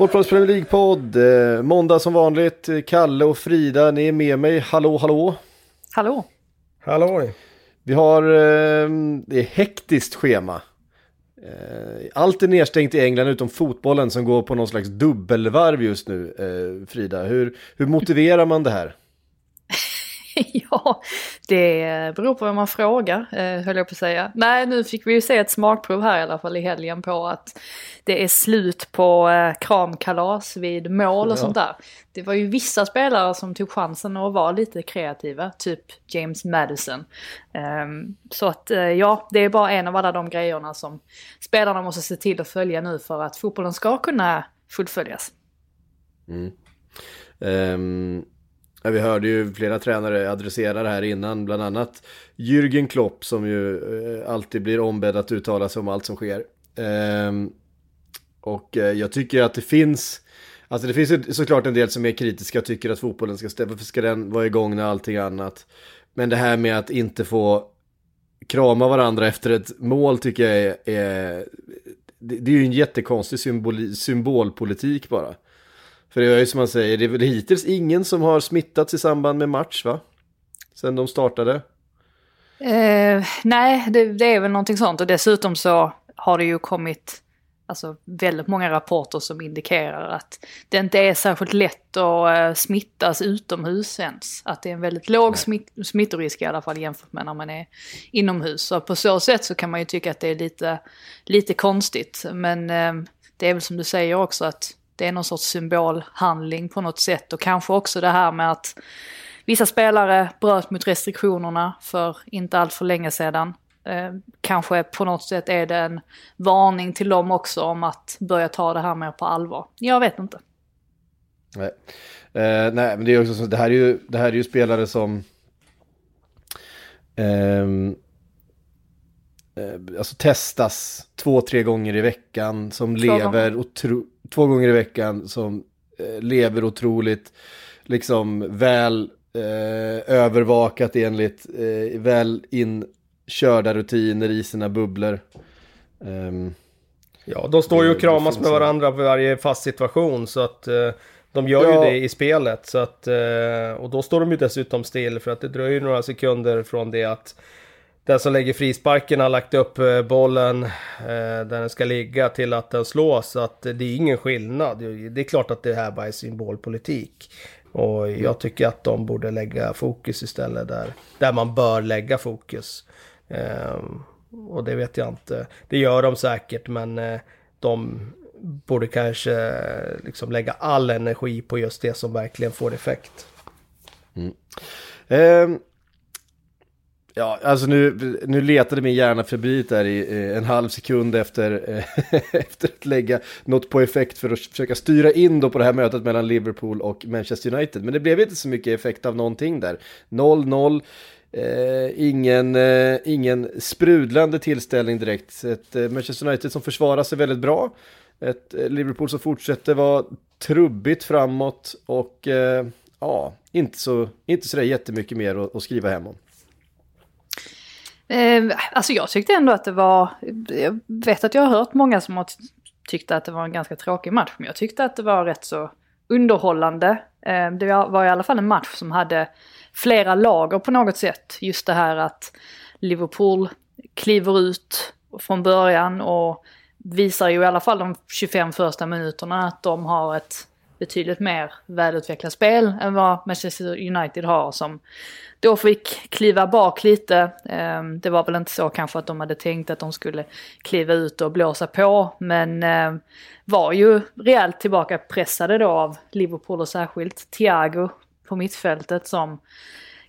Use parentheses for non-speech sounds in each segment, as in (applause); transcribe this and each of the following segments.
Sportbladets Premier League-podd. Eh, måndag som vanligt. Kalle och Frida, ni är med mig. Hallå, hallå. Hallå? Halloj! Vi har eh, det är hektiskt schema. Eh, allt är nedstängt i England utom fotbollen som går på någon slags dubbelvarv just nu. Eh, Frida, hur, hur motiverar man det här? (laughs) ja, det beror på vem man frågar, eh, höll jag på att säga. Nej, nu fick vi ju se ett smakprov här i alla fall i helgen på att det är slut på eh, kramkalas vid mål och Ja. sånt där. Det var ju vissa spelare som tog chansen att vara lite kreativa, typ James Madison. Ehm, så att eh, ja, det är bara en av alla de grejerna som spelarna måste se till att följa nu för att fotbollen ska kunna fullföljas. Ehm, ja, vi hörde ju flera tränare adressera det här innan, bland annat Jürgen Klopp som ju eh, alltid blir ombedd att uttala sig om allt som sker. Ehm, och eh, jag tycker att det finns, alltså det finns ju såklart en del som är kritiska och tycker att fotbollen ska ställa, varför ska den vara igång när allting annat? Men det här med att inte få krama varandra efter ett mål tycker jag är, är det, det är ju en jättekonstig symbol, symbolpolitik bara. För det är ju som man säger, det är väl hittills ingen som har smittats i samband med match va? Sen de startade. Eh, nej, det, det är väl någonting sånt. Och dessutom så har det ju kommit alltså, väldigt många rapporter som indikerar att det inte är särskilt lätt att eh, smittas utomhus ens. Att det är en väldigt låg smitt, smittorisk i alla fall jämfört med när man är inomhus. Så på så sätt så kan man ju tycka att det är lite, lite konstigt. Men eh, det är väl som du säger också att det är någon sorts symbolhandling på något sätt. Och kanske också det här med att Vissa spelare bröt mot restriktionerna för inte allt för länge sedan. Eh, kanske på något sätt är det en varning till dem också om att börja ta det här mer på allvar. Jag vet inte. Nej, eh, nej men det är också så, det här är ju, det här är ju spelare som eh, alltså testas två, tre gånger i veckan, som Två lever otro, två gånger i veckan, som eh, lever otroligt liksom väl eh, övervakat enligt eh, väl inkörda rutiner i sina bubblor. Ehm, Ja, de står ju och kramas med varandra vid varje fast situation så att eh, de gör Ja. ju det i spelet. Så att, eh, och då står de ju dessutom still för att det dröjer några sekunder från det att den som lägger frisparken har lagt upp eh, bollen eh, där den ska ligga till att den slås. Så att det är ingen skillnad. Det- är klart att det här bara är symbolpolitik. Och jag tycker att de borde lägga fokus istället där, där man bör lägga fokus. Ehm, och det vet jag inte. Det gör de säkert men eh, de borde kanske eh, liksom lägga all energi på just det som verkligen får effekt. Mm. Ehm, ja, alltså nu, nu letade min hjärna febrilt där i eh, en halv sekund efter, eh, (laughs) efter att lägga något på effekt för att försöka styra in då på det här mötet mellan Liverpool och Manchester United. Men det blev inte så mycket effekt av någonting där. 0-0. Eh, ingen, eh, ingen sprudlande tillställning direkt. Ett eh, Manchester United som försvarar sig väldigt bra. Ett eh, Liverpool som fortsätter vara trubbigt framåt och eh, ja, inte så, inte så där jättemycket mer att, att skriva hem om. Eh, alltså jag tyckte ändå att det var, jag vet att jag har hört många som har tyckte att det var en ganska tråkig match, men jag tyckte att det var rätt så underhållande. Eh, det var i alla fall en match som hade flera lager på något sätt. Just det här att Liverpool kliver ut från början och visar ju i alla fall de 25 första minuterna att de har ett betydligt mer välutvecklat spel än vad Manchester United har som då fick kliva bak lite. Ehm, det var väl inte så kanske att de hade tänkt att de skulle kliva ut och blåsa på, men ehm, var ju rejält tillbaka pressade då av Liverpool och särskilt Thiago på mittfältet som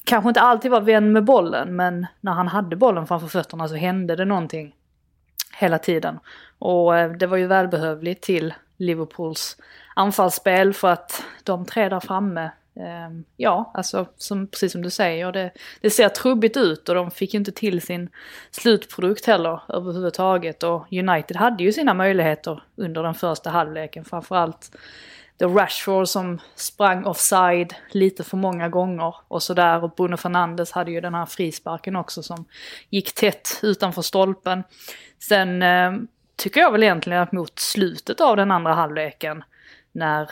kanske inte alltid var vän med bollen, men när han hade bollen framför fötterna så hände det någonting hela tiden. Och eh, det var ju välbehövligt till Liverpools anfallsspel för att de tre där framme eh, ja, alltså som, precis som du säger, det, det ser trubbigt ut och de fick ju inte till sin slutprodukt heller överhuvudtaget. Och United hade ju sina möjligheter under den första halvleken, framförallt The Rashford som sprang offside lite för många gånger och sådär. Och Bruno Fernandes hade ju den här frisparken också som gick tätt utanför stolpen. Sen eh, tycker jag väl egentligen att mot slutet av den andra halvleken när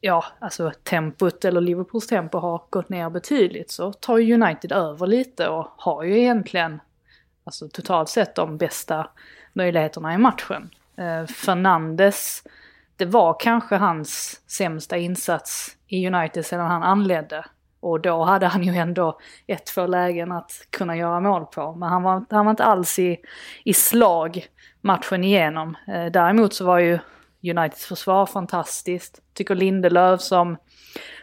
ja, alltså tempot eller Liverpools tempo har gått ner betydligt så tar ju United över lite och har ju egentligen, alltså totalt sett de bästa möjligheterna i matchen. Eh, Fernandes, det var kanske hans sämsta insats i United sedan han anledde. Och då hade han ju ändå ett, två lägen att kunna göra mål på. Men han var, han var inte alls i, i slag matchen igenom. Eh, däremot så var ju Uniteds försvar fantastiskt. Tycker Lindelöf som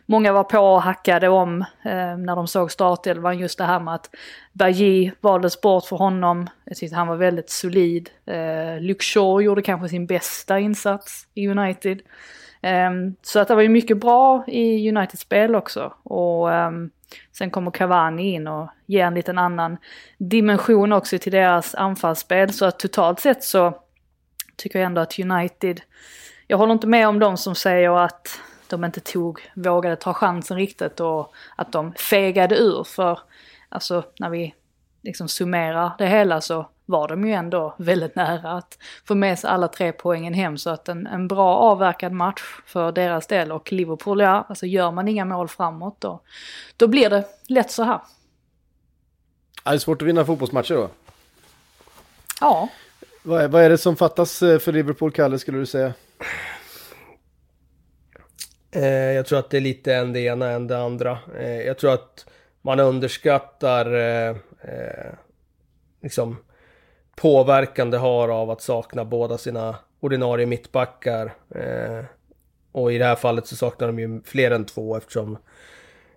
många var på och hackade om eh, när de såg startelvan. Just det här med att Bajy valdes bort för honom. Jag tyckte han var väldigt solid. Eh, Luke Shaw gjorde kanske sin bästa insats i United. Um, så att det var ju mycket bra i Uniteds spel också. Och um, sen kommer Cavani in och ger en liten annan dimension också till deras anfallsspel. Så att totalt sett så tycker jag ändå att United, jag håller inte med om de som säger att de inte tog, vågade ta chansen riktigt och att de fegade ur. För alltså när vi liksom summerar det hela så var de ju ändå (laughs) väldigt nära att få med sig alla tre poängen hem. Så att en, en bra avverkad match för deras del och Liverpool, ja, alltså gör man inga mål framåt då, då blir det lätt så här. Är det svårt att vinna fotbollsmatcher då? Ja. Vad är, vad är det som fattas eh, för Liverpool, Kalle, skulle du säga? Eh, jag tror att det är lite en det ena, en det andra. Eh, jag tror att man underskattar eh, eh, liksom påverkan det har av att sakna båda sina ordinarie mittbackar. Eh, och i det här fallet så saknar de ju fler än två eftersom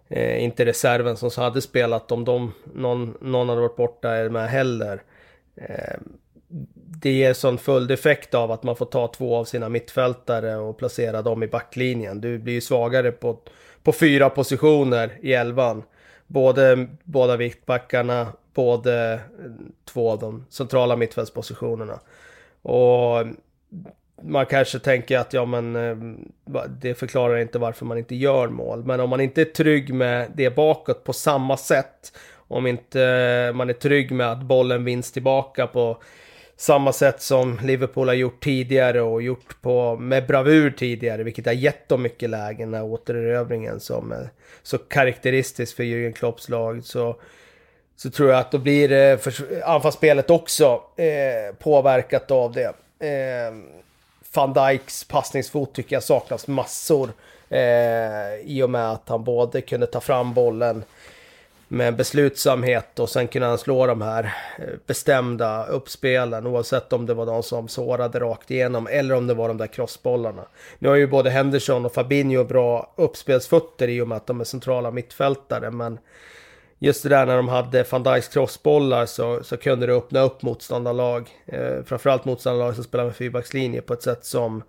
eh, inte reserven som hade spelat om de, någon, någon hade varit borta är med heller. Eh, det ger sån följdeffekt av att man får ta två av sina mittfältare och placera dem i backlinjen. Du blir ju svagare på, på fyra positioner i elvan. Både båda viktbackarna, både eh, två av de centrala mittfältspositionerna. Och man kanske tänker att ja men eh, det förklarar inte varför man inte gör mål. Men om man inte är trygg med det bakåt på samma sätt. Om inte eh, man är trygg med att bollen vinns tillbaka på samma sätt som Liverpool har gjort tidigare och gjort på, med bravur tidigare, vilket har gett dem mycket lägen, den här återerövringen som är så karaktäristisk för Jürgen Klopps lag. Så, så tror jag att då blir eh, anfallsspelet också eh, påverkat av det. Eh, Van Dijks passningsfot tycker jag saknas massor. Eh, I och med att han både kunde ta fram bollen med beslutsamhet och sen kunde han slå de här eh, bestämda uppspelen oavsett om det var de som sårade rakt igenom eller om det var de där crossbollarna. Nu har ju både Henderson och Fabinho bra uppspelsfötter i och med att de är centrala mittfältare men just det där när de hade van Dijks crossbollar så, så kunde det öppna upp motståndarlag. Eh, framförallt motståndarlag som spelar med fyrbackslinje på ett sätt som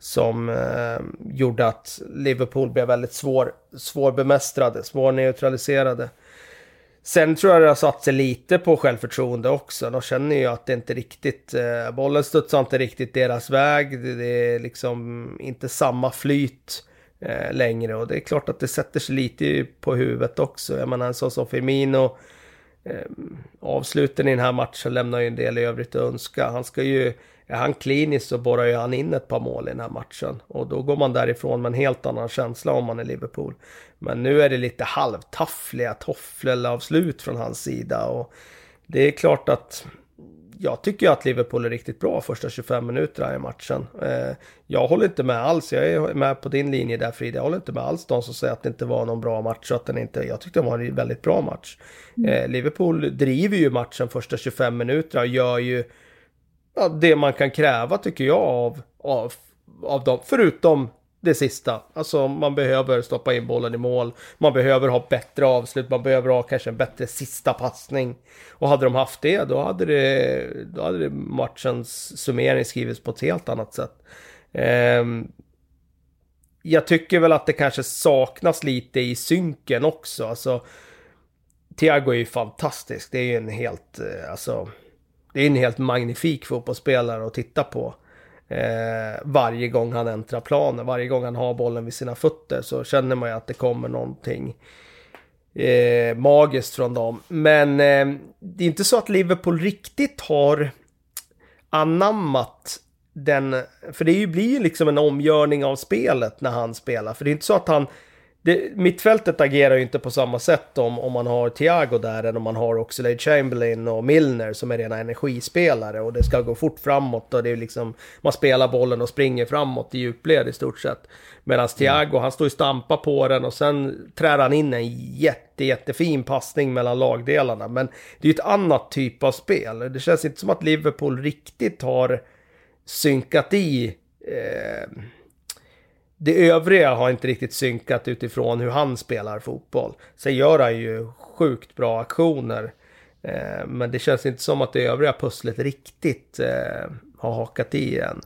som eh, gjorde att Liverpool blev väldigt svår, svårbemästrade, svårneutraliserade. Sen tror jag det har satt sig lite på självförtroende också. De känner ju att det inte riktigt, eh, bollen studsar inte riktigt deras väg. Det, det är liksom inte samma flyt eh, längre och det är klart att det sätter sig lite på huvudet också. Jag menar en sån som Firmino, eh, avsluten i den här matchen lämnar ju en del i övrigt att önska. Han ska ju är han klinisk så borrar ju han in ett par mål i den här matchen. Och då går man därifrån med en helt annan känsla om man är Liverpool. Men nu är det lite halvtaffliga tofflelavslut från hans sida. Och det är klart att jag tycker att Liverpool är riktigt bra första 25 minuterna i matchen. Eh, jag håller inte med alls, jag är med på din linje där Frida. Jag håller inte med alls de som säger att det inte var någon bra match. Att den inte, jag tyckte det var en väldigt bra match. Mm. Eh, Liverpool driver ju matchen första 25 minuterna och gör ju ja, det man kan kräva tycker jag av, av, av dem. Förutom det sista. Alltså man behöver stoppa in bollen i mål. Man behöver ha bättre avslut. Man behöver ha kanske en bättre sista passning. Och hade de haft det, då hade det, då hade det matchens summering skrivits på ett helt annat sätt. Um, jag tycker väl att det kanske saknas lite i synken också. Alltså, Thiago är ju fantastisk. Det är ju en helt, eh, alltså, det är en helt magnifik fotbollsspelare att titta på. Eh, varje gång han äntrar planen, varje gång han har bollen vid sina fötter så känner man ju att det kommer någonting eh, magiskt från dem. Men eh, det är inte så att Liverpool riktigt har anammat den, för det blir ju liksom en omgörning av spelet när han spelar. För det är inte så att han det, mittfältet agerar ju inte på samma sätt om, om man har Thiago där än om man har Oxlade Chamberlain och Milner som är rena energispelare och det ska gå fort framåt och det är liksom man spelar bollen och springer framåt i djupled i stort sett. Medan Thiago mm. han står ju stampa på den och sen trär han in en jätte, jättefin passning mellan lagdelarna. Men det är ju ett annat typ av spel. Det känns inte som att Liverpool riktigt har synkat i eh, det övriga har inte riktigt synkat utifrån hur han spelar fotboll. Sen gör han ju sjukt bra aktioner. Eh, men det känns inte som att det övriga pusslet riktigt eh, har hakat i än.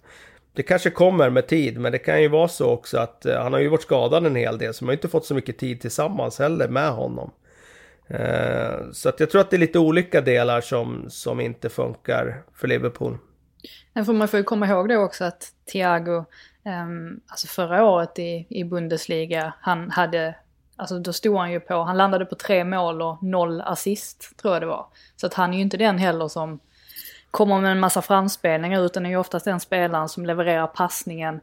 Det kanske kommer med tid, men det kan ju vara så också att eh, han har ju varit skadad en hel del, så man har inte fått så mycket tid tillsammans heller med honom. Eh, så att jag tror att det är lite olika delar som, som inte funkar för Liverpool. Men man får ju komma ihåg då också att Thiago Um, alltså förra året i, i Bundesliga, han hade, alltså då stod han ju på, han landade på tre mål och noll assist tror jag det var. Så att han är ju inte den heller som kommer med en massa framspelningar utan är ju oftast den spelaren som levererar passningen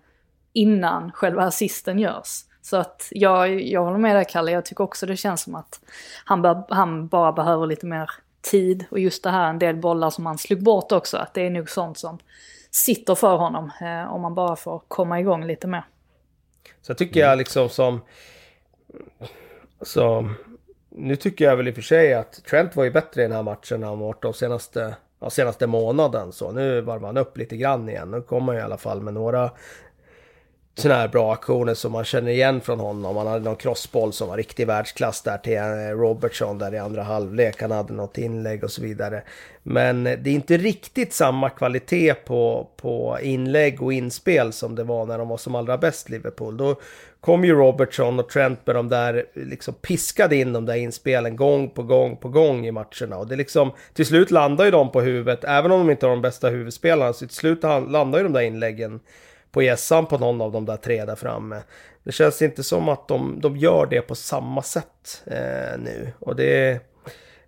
innan själva assisten görs. Så att jag, jag håller med dig Kalle, jag tycker också det känns som att han, han bara behöver lite mer tid. Och just det här en del bollar som han slog bort också, att det är nog sånt som sitter för honom. Eh, om man bara får komma igång lite mer. Så tycker jag liksom som... Så, nu tycker jag väl i och för sig att Trent var ju bättre i den här matchen än han varit de senaste, ja, senaste månaden. Så nu varvar han upp lite grann igen. Nu kommer han i alla fall med några sådana här bra aktioner som man känner igen från honom. Han hade någon crossboll som var riktig världsklass där till eh, Robertson där i andra halvlek. Han hade något inlägg och så vidare. Men eh, det är inte riktigt samma kvalitet på, på inlägg och inspel som det var när de var som allra bäst Liverpool. Då kom ju Robertson och Trent med de där, eh, liksom piskade in de där inspelen gång på gång på gång i matcherna. Och det liksom, till slut landar ju de på huvudet, även om de inte har de bästa huvudspelarna, så till slut landar ju de där inläggen på gässan på någon av de där tre där framme. Det känns inte som att de, de gör det på samma sätt eh, nu. Och det,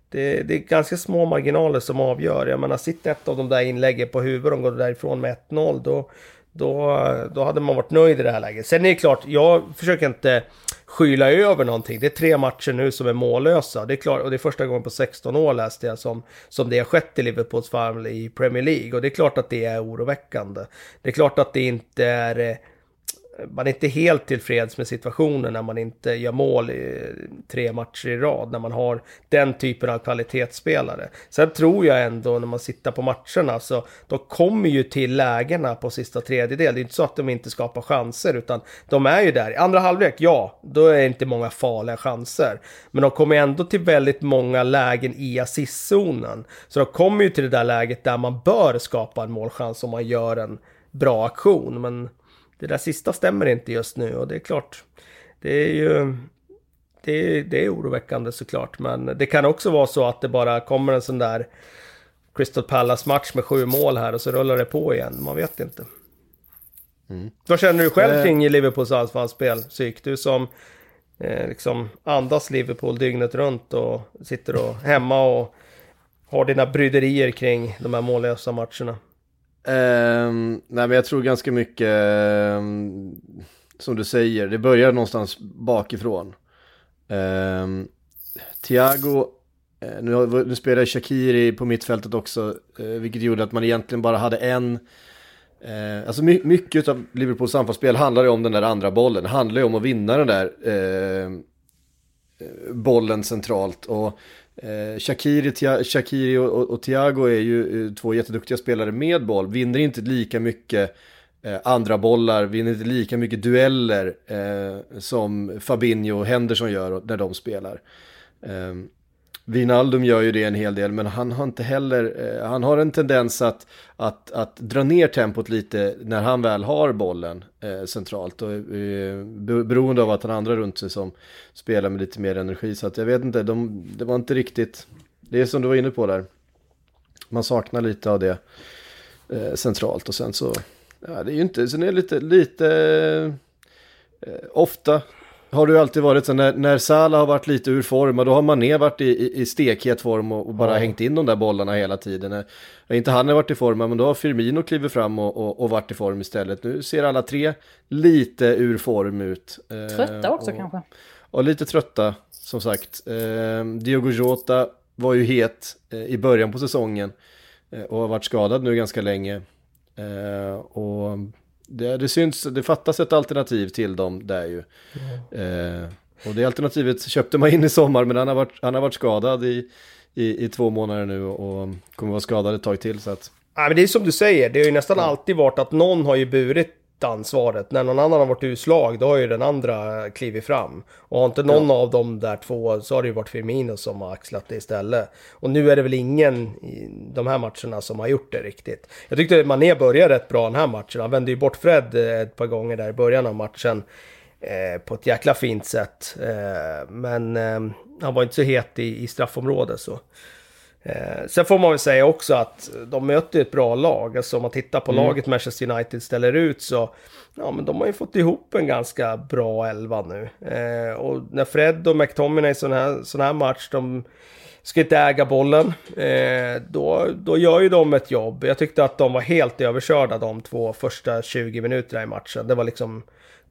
det, det är ganska små marginaler som avgör. Jag menar, sitter ett av de där inläggen på huvudet och går därifrån med 1-0, då, då, då hade man varit nöjd i det här läget. Sen är det klart, jag försöker inte skyla över någonting. Det är tre matcher nu som är mållösa. Det är klart, och det är första gången på 16 år läste jag som, som det har skett i Liverpools fall i Premier League. Och det är klart att det är oroväckande. Det är klart att det inte är man är inte helt tillfreds med situationen när man inte gör mål i tre matcher i rad, när man har den typen av kvalitetsspelare. Sen tror jag ändå när man sitter på matcherna så de kommer ju till lägena på sista tredjedel. Det är inte så att de inte skapar chanser utan de är ju där. I andra halvlek, ja, då är det inte många farliga chanser. Men de kommer ändå till väldigt många lägen i assistzonen. Så de kommer ju till det där läget där man bör skapa en målchans om man gör en bra aktion. Men det där sista stämmer inte just nu och det är klart. Det är ju... Det, det är oroväckande såklart, men det kan också vara så att det bara kommer en sån där Crystal Palace-match med sju mål här och så rullar det på igen. Man vet inte. Mm. Vad känner du själv eh. kring Liverpools anfallsspel, Psyk? Du som eh, liksom andas Liverpool dygnet runt och sitter och hemma och har dina bryderier kring de här mållösa matcherna. Um, nej men jag tror ganska mycket, um, som du säger, det börjar någonstans bakifrån. Um, Thiago, eh, nu, nu spelar Shakiri på mittfältet också, uh, vilket gjorde att man egentligen bara hade en uh, alltså my mycket av Liverpools anfallsspel handlar ju om den där andra bollen. Det handlar ju om att vinna den där bollen centralt. Och Eh, Shakiri, Tia, Shakiri och, och, och Thiago är ju eh, två jätteduktiga spelare med boll, vinner inte lika mycket eh, andra bollar, vinner inte lika mycket dueller eh, som Fabinho och Henderson gör när de spelar. Ehm, Wijnaldum gör ju det en hel del, men han har inte heller, eh, han har en tendens att, att, att dra ner tempot lite när han väl har bollen eh, centralt. Och, eh, beroende av att han har andra runt sig som spelar med lite mer energi. Så att jag vet inte, de, det var inte riktigt, det är som du var inne på där. Man saknar lite av det eh, centralt och sen så, ja det är ju inte, sen är det lite, lite eh, ofta har det alltid varit så när, när Salah har varit lite ur form, då har Mané varit i, i, i stekhet form och, och bara ja. hängt in de där bollarna hela tiden. När, inte han har varit i form, men då har Firmino klivit fram och, och, och, varit i form istället. Nu ser alla tre lite ur form ut. Eh, trötta också och, kanske. Och lite trötta, som sagt. Eh, Diogo Jota var ju het eh, i början på säsongen eh, och har varit skadad nu ganska länge. Eh, och det, det syns, det fattas ett alternativ till dem där ju. Mm. Eh, och det alternativet köpte man in i sommar, men han har varit, han har varit skadad i, i, i två månader nu och kommer vara skadad ett tag till. Så att... Ja, men det är som du säger, det har ju nästan alltid varit att någon har ju burit ansvaret. När någon annan har varit utslag, då har ju den andra klivit fram. Och har inte någon ja. av dem där två, så har det ju varit Firmino som har axlat det istället. Och nu är det väl ingen i de här matcherna som har gjort det riktigt. Jag tyckte Mané började rätt bra den här matchen. Han vände ju bort Fred eh, ett par gånger där i början av matchen. Eh, på ett jäkla fint sätt. Eh, men eh, han var inte så het i, i straffområdet så. Eh, sen får man väl säga också att de möter ett bra lag. Alltså om man tittar på mm. laget Manchester United ställer ut så... Ja men de har ju fått ihop en ganska bra elva nu. Eh, och när Fred och McTominay i sån här, sån här match, de ska inte äga bollen. Eh, då, då gör ju de ett jobb. Jag tyckte att de var helt överkörda de två första 20 minuterna i matchen. Det var liksom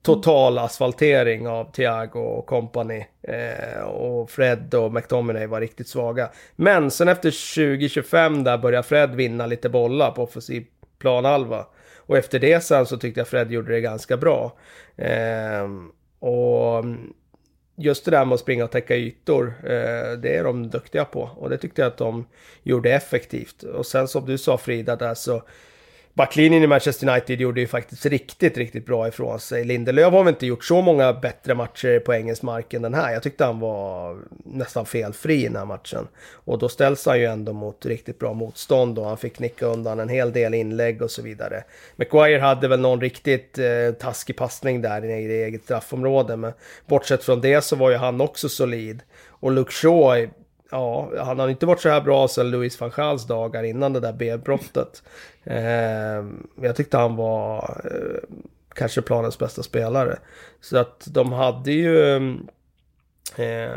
total asfaltering av Thiago och company. Eh, och Fred och McTominay var riktigt svaga. Men sen efter 20-25 där började Fred vinna lite bollar på offensiv planhalva. Och efter det sen så tyckte jag Fred gjorde det ganska bra. Eh, och mm, just det där med att springa och täcka ytor, eh, det är de duktiga på. Och det tyckte jag att de gjorde effektivt. Och sen som du sa Frida där så Backlinjen i Manchester United gjorde ju faktiskt riktigt, riktigt bra ifrån sig. Lindelöf har väl inte gjort så många bättre matcher på engelsk mark än den här. Jag tyckte han var nästan felfri i den här matchen. Och då ställs han ju ändå mot riktigt bra motstånd och han fick nicka undan en hel del inlägg och så vidare. McGuire hade väl någon riktigt eh, taskig passning där i eget straffområde, men bortsett från det så var ju han också solid. Och Luke Shaw ja, han har inte varit så här bra sedan Louis van Gaals dagar innan det där benbrottet. (laughs) Eh, jag tyckte han var eh, kanske planens bästa spelare. Så att de hade ju eh,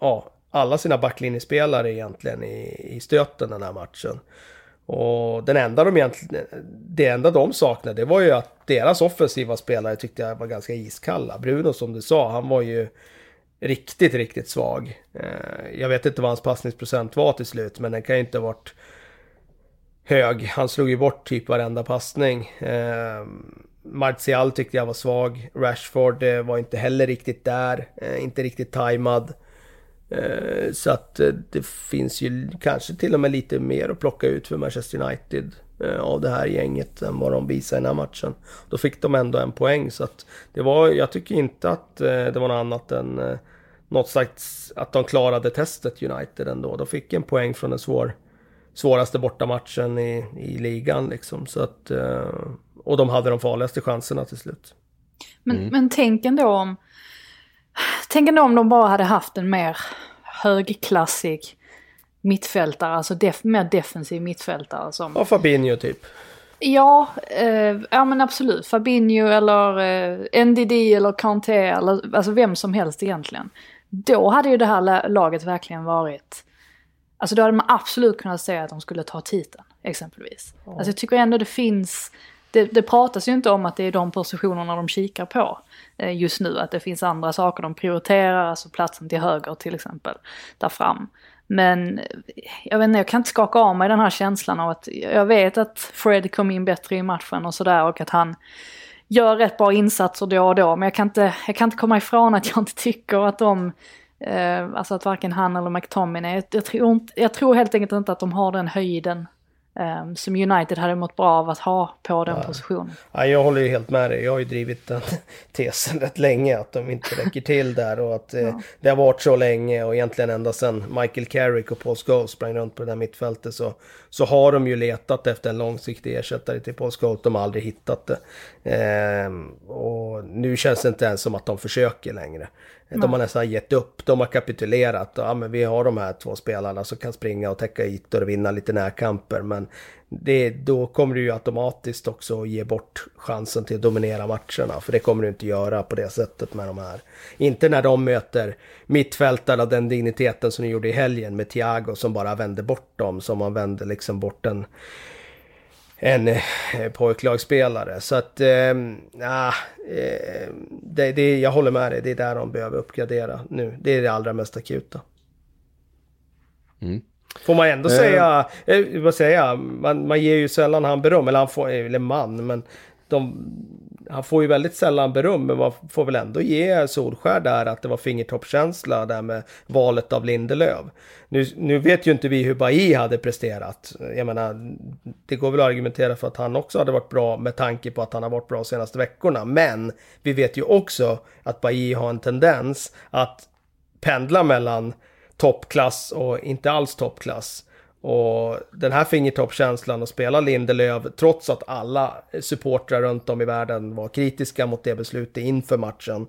ja, alla sina backlinjespelare egentligen i, i stöten den här matchen. Och den enda de egentligen, det enda de saknade det var ju att deras offensiva spelare tyckte jag var ganska iskalla. Bruno som du sa, han var ju riktigt, riktigt svag. Eh, jag vet inte vad hans passningsprocent var till slut, men den kan ju inte ha varit hög. Han slog ju bort typ varenda passning. Eh, Martial tyckte jag var svag. Rashford eh, var inte heller riktigt där. Inte riktigt tajmad. Så att det finns ju kanske till och med lite mer att plocka ut för Manchester United av det här gänget än vad de visade i den här matchen. Då fick de ändå en poäng så att det var, jag tycker inte att det var något annat än något slags att de klarade testet United ändå. De fick en poäng från den svår, svåraste bortamatchen i, i ligan liksom. Så att, eh, och de hade de farligaste chanserna till slut. Men, mm. men tänk ändå om... Tänk ändå om de bara hade haft en mer högklassig mittfältare, alltså def, mer defensiv mittfältare som... Ja, Fabinho typ. Ja, eh, ja men absolut. Fabinho eller eh, NDD eller Kanté eller alltså vem som helst egentligen. Då hade ju det här laget verkligen varit... Alltså då hade man absolut kunnat säga att de skulle ta titeln, exempelvis. Ja. Alltså jag tycker ändå det finns... Det, det pratas ju inte om att det är de positionerna de kikar på eh, just nu. Att det finns andra saker de prioriterar, alltså platsen till höger till exempel, där fram. Men eh, jag vet inte, jag kan inte skaka av mig den här känslan av att jag vet att Fred kom in bättre i matchen och sådär och att han gör rätt bra insatser då och då. Men jag kan inte, jag kan inte komma ifrån att jag inte tycker att de, eh, alltså att varken han eller McTominay, jag, jag, tror, jag tror helt enkelt inte att de har den höjden Um, som United hade mått bra av att ha på den ja. positionen. Ja, jag håller ju helt med dig. Jag har ju drivit den (laughs) tesen rätt länge att de inte räcker till där och att eh, ja. det har varit så länge och egentligen ända sedan Michael Carrick och Paul Scholes sprang runt på det där mittfältet så, så har de ju letat efter en långsiktig ersättare till Paul Scholes. De har aldrig hittat det. Ehm, och nu känns det inte ens som att de försöker längre. De har nästan gett upp, de har kapitulerat. Ja, men vi har de här två spelarna som kan springa och täcka ytor och vinna lite närkamper. Men det, då kommer du ju automatiskt också ge bort chansen till att dominera matcherna. För det kommer du inte göra på det sättet med de här. Inte när de möter mittfältarna, den digniteten som de gjorde i helgen med Thiago som bara vände bort dem. Som man vände liksom bort en en eh, pojklagsspelare. Så att, eh, nah, eh, det, det, jag håller med dig, det är där de behöver uppgradera nu. Det är det allra mest akuta. Mm. Får man ändå säga, eh, vad säger man, man ger ju sällan han beröm, eller han får, eller man, men de, han får ju väldigt sällan beröm, men man får väl ändå ge Solskär där att det var fingertoppskänsla där med valet av Lindelöf. Nu, nu vet ju inte vi hur Bailly hade presterat. Jag menar, det går väl att argumentera för att han också hade varit bra med tanke på att han har varit bra de senaste veckorna. Men vi vet ju också att Bailly har en tendens att pendla mellan toppklass och inte alls toppklass. Och den här fingertoppkänslan att spela Lindelöf, trots att alla supportrar runt om i världen var kritiska mot det beslutet inför matchen.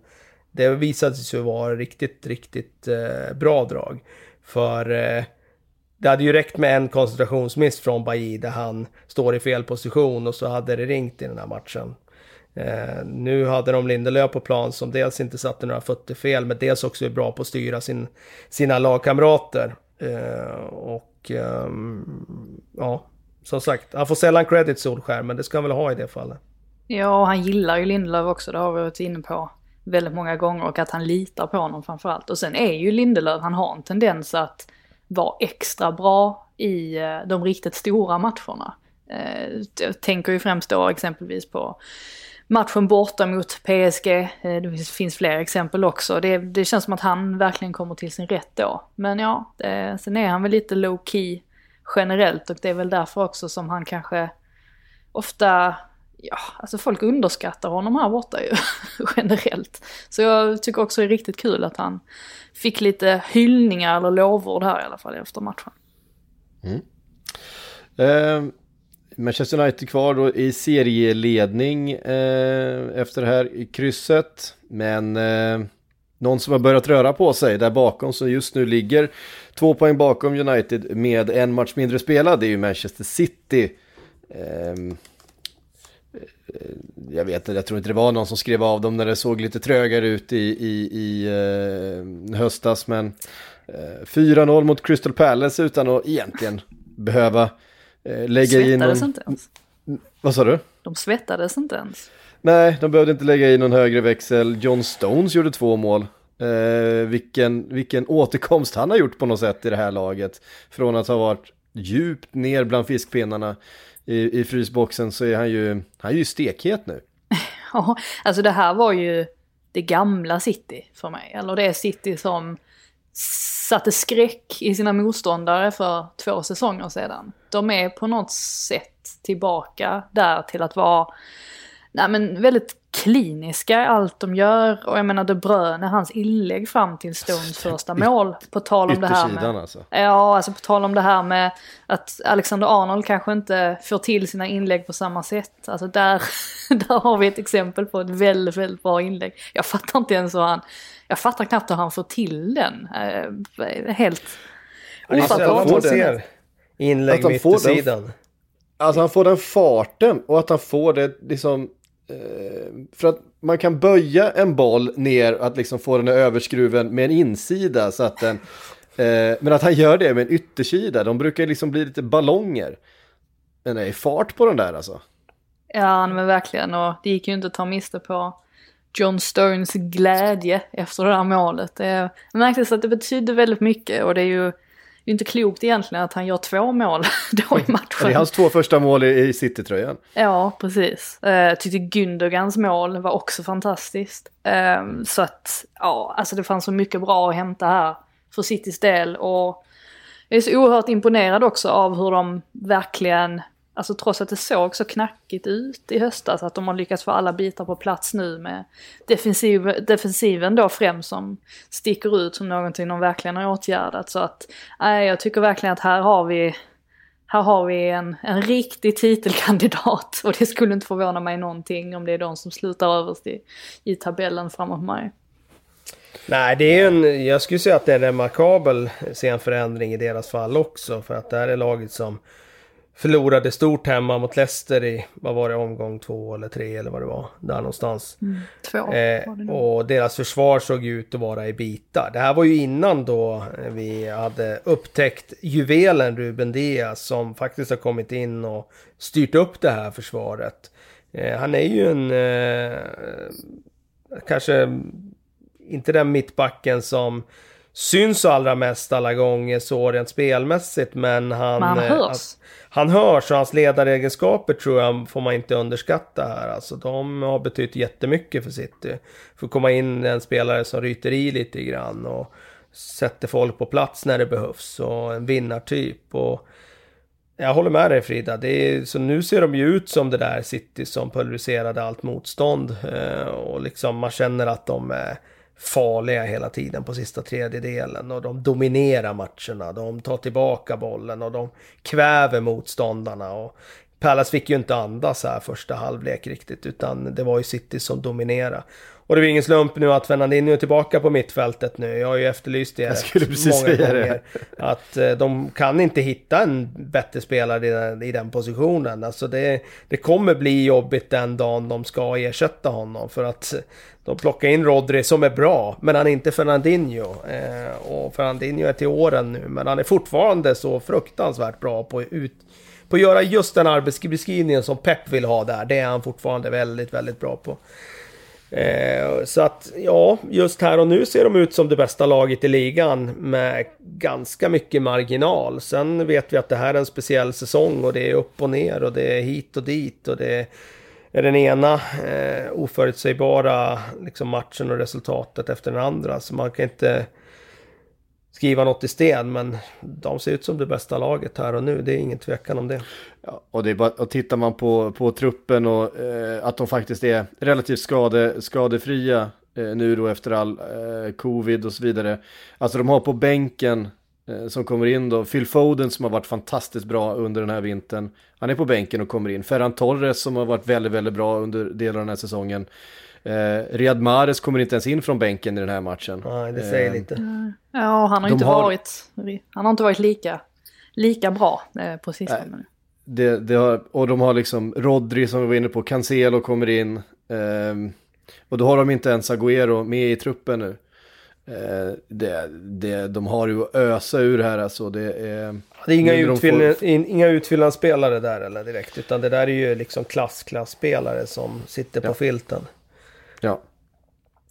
Det visade sig vara riktigt, riktigt eh, bra drag. För eh, det hade ju räckt med en koncentrationsmiss från Bailly där han står i fel position och så hade det ringt i den här matchen. Eh, nu hade de Lindelöf på plan som dels inte satte några fötter fel men dels också är bra på att styra sin, sina lagkamrater. Eh, och um, ja, som sagt, han får sällan credit Solskär, men det ska han väl ha i det fallet. Ja, och han gillar ju Lindelöf också, det har vi varit inne på väldigt många gånger och att han litar på honom framförallt. Och sen är ju Lindelöf, han har en tendens att vara extra bra i eh, de riktigt stora matcherna. Eh, jag tänker ju främst då exempelvis på matchen borta mot PSG. Eh, det finns fler exempel också. Det, det känns som att han verkligen kommer till sin rätt då. Men ja, det, sen är han väl lite low key generellt och det är väl därför också som han kanske ofta, ja, alltså folk underskattar honom här borta ju (laughs) generellt. Så jag tycker också det är riktigt kul att han fick lite hyllningar eller lovord här i alla fall efter matchen. Mm. Uh... Manchester United kvar då i serieledning eh, efter det här i krysset. Men eh, någon som har börjat röra på sig där bakom som just nu ligger två poäng bakom United med en match mindre spelad. Det är ju Manchester City. Ehm, eh, jag vet inte, jag tror inte det var någon som skrev av dem när det såg lite trögare ut i, i, i eh, höstas. Men eh, 4-0 mot Crystal Palace utan att egentligen behöva eh, lägga i någon... inte ens. Vad sa du? De svettades inte ens. Nej, de behövde inte lägga i någon högre växel. John Stones gjorde två mål. Eh, vilken, vilken återkomst han har gjort på något sätt i det här laget. Från att ha varit djupt ner bland fiskpinnarna i, i frysboxen så är han ju, han är ju stekhet nu. (laughs) Ja, alltså det här var ju det gamla City för mig. Eller det City som satte skräck i sina motståndare för två säsonger sedan. De är på något sätt tillbaka där till att vara nej men väldigt kliniska i allt de gör. Och jag menar De Bruyne, hans inlägg fram till Stones första mål. På tal om det här med... Alltså. Ja, alltså på tal om det här med att Alexander Arnold kanske inte får till sina inlägg på samma sätt. Alltså där, (laughs) där har vi ett exempel på ett väldigt, väldigt bra inlägg. Jag fattar inte ens hur han jag fattar knappt hur han får till den. Eh, helt ofattbart. Inlägg mitt i sidan. Alltså han får den farten och att han får det liksom... Eh, för att man kan böja en boll ner, att liksom få den över skruven med en insida så att den... Eh, men att han gör det med en yttersida, de brukar liksom bli lite ballonger. Men det är fart på den där alltså. Ja, men verkligen. Och det gick ju inte att ta miste på John Stones glädje efter det där målet. Det märktes att det betydde väldigt mycket och det är ju inte klokt egentligen att han gör två mål (laughs) då i matchen. Det är hans två första mål i City-tröjan. Ja, precis. Jag uh, tyckte Gündogans mål var också fantastiskt. Uh, så att, ja, alltså det fanns så mycket bra att hämta här för Citys del och Jag är så oerhört imponerad också av hur de verkligen, alltså trots att det såg så knackigt ut i höstas, att de har lyckats få alla bitar på plats nu med defensiv, defensiven då främst som sticker ut som någonting de verkligen har åtgärdat. Så att, nej, jag tycker verkligen att här har vi här har vi en, en riktig titelkandidat (laughs) och det skulle inte förvåna mig någonting om det är de som slutar överst i, i tabellen framåt maj. Nej, det är en, jag skulle säga att det är en remarkabel sen förändring i deras fall också. För att det här är laget som förlorade stort hemma mot Leicester i, vad var det, omgång två eller tre eller vad det var. Där någonstans. Mm, två eh, Och deras försvar såg ut att vara i bitar. Det här var ju innan då vi hade upptäckt juvelen Ruben Diaz som faktiskt har kommit in och styrt upp det här försvaret. Eh, han är ju en, eh, kanske inte den mittbacken som syns allra mest alla gånger så rent spelmässigt men han... Men han eh, hörs. Han hörs och hans ledaregenskaper tror jag får man inte underskatta här. Alltså de har betytt jättemycket för City. För att komma in en spelare som ryter i lite grann och sätter folk på plats när det behövs och en vinnartyp. Och jag håller med dig Frida. Det är, så nu ser de ju ut som det där City som pulveriserade allt motstånd. Eh, och liksom man känner att de är farliga hela tiden på sista tredjedelen och de dominerar matcherna. De tar tillbaka bollen och de kväver motståndarna. Och Palace fick ju inte andas här första halvlek riktigt utan det var ju City som dominerade. Och det är ingen slump nu att Fernandinho är tillbaka på mittfältet nu. Jag har ju efterlyst det Jag skulle precis många säga gånger. det. Att eh, de kan inte hitta en bättre spelare i den, i den positionen. Alltså det, det kommer bli jobbigt den dagen de ska ersätta honom. För att de plockar in Rodri som är bra, men han är inte Fernandinho. Eh, och Fernandinho är till åren nu, men han är fortfarande så fruktansvärt bra på ut på att göra just den arbetsbeskrivningen som Pep vill ha där. Det är han fortfarande väldigt, väldigt bra på. Eh, så att ja, just här och nu ser de ut som det bästa laget i ligan med ganska mycket marginal. Sen vet vi att det här är en speciell säsong och det är upp och ner och det är hit och dit och det är den ena eh, oförutsägbara liksom, matchen och resultatet efter den andra. Så man kan inte skriva något i sten, men de ser ut som det bästa laget här och nu. Det är ingen tvekan om det. Ja, och, det är bara, och tittar man på, på truppen och eh, att de faktiskt är relativt skade, skadefria eh, nu då efter all eh, covid och så vidare. Alltså de har på bänken eh, som kommer in då, Phil Foden som har varit fantastiskt bra under den här vintern. Han är på bänken och kommer in. Ferran Torres som har varit väldigt, väldigt bra under delar av den här säsongen. Eh, Riyad Mahrez kommer inte ens in från bänken i den här matchen. Nej, det säger Eh, lite. Ja, han har inte har- varit, han har inte varit lika, lika bra eh, på sistone. Det, det har, och de har liksom Rodri som vi var inne på, Cancelo kommer in. ehm, och då har de inte ens Agüero med i truppen nu. Eh, det, det, de har ju att ösa ur här alltså. Det är, Det är inga, utfyllnad, får- in, inga utfyllnadsspelare där eller direkt. Utan det där är ju liksom klass-klass-spelare som sitter på Ja. filten. Ja.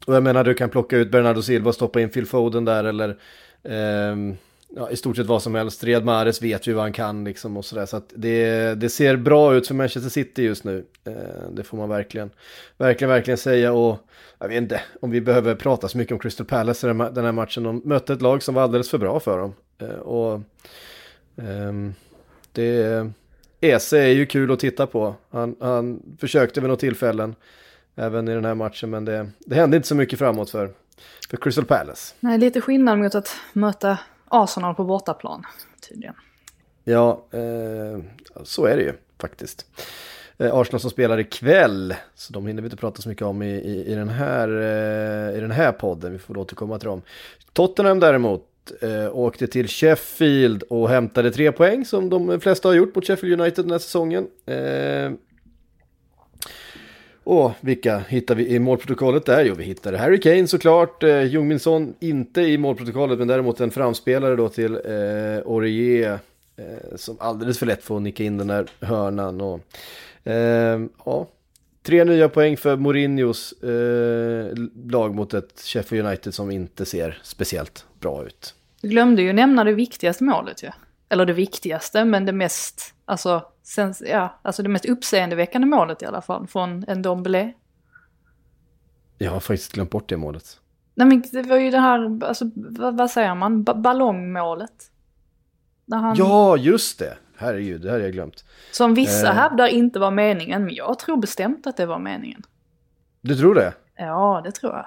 Och jag menar du kan plocka ut Bernardo Silva och stoppa in Phil Foden där eller eh, ja, i stort sett vad som helst. Riyad Mahrez vet ju vad han kan liksom och sådär. Så att det, det ser bra ut för Manchester City just nu. Eh, det får man verkligen, verkligen, verkligen säga. Och jag vet inte om vi behöver prata så mycket om Crystal Palace i den här- matchen. De mötte ett lag som var alldeles för bra för dem. Eh, och ehm, det... Ese är ju kul att titta på. Han, han försökte vid några tillfällen även i den här matchen, men det, det hände inte så mycket framåt för, för Crystal Palace. Nej, lite skillnad mot att möta Arsenal på bortaplan, tydligen. Ja, eh, så är det ju faktiskt. Eh, Arsenal som spelar ikväll, så de hinner vi inte prata så mycket om i, i, i, den, här, eh, i den här podden. Vi får återkomma till dem. Tottenham däremot eh, åkte till Sheffield och hämtade tre poäng som de flesta har gjort mot Sheffield United den här säsongen. Och vilka hittar vi i målprotokollet där? Jo, vi hittar Harry Kane såklart. Eh, Jungminsson inte i målprotokollet, men däremot en framspelare då till eh, Orier. Eh, som alldeles för lätt får nicka in den där hörnan. Och, eh, ja, tre nya poäng för Mourinhos eh, lag mot ett Sheffield United som inte ser speciellt bra ut. Du glömde ju nämna det viktigaste målet ju. Eller det viktigaste, men det mest, alltså, sen, ja, alltså det mest uppseendeväckande målet i alla fall från en Dombele. Jag har faktiskt glömt bort det målet. Nej men det var ju det här, alltså vad, vad säger man, ba ballongmålet. Han, Ja, just det. Herregud, det här har jag glömt. Som vissa Eh. hävdar inte var meningen, men jag tror bestämt att det var meningen. Du tror det? Ja, det tror jag.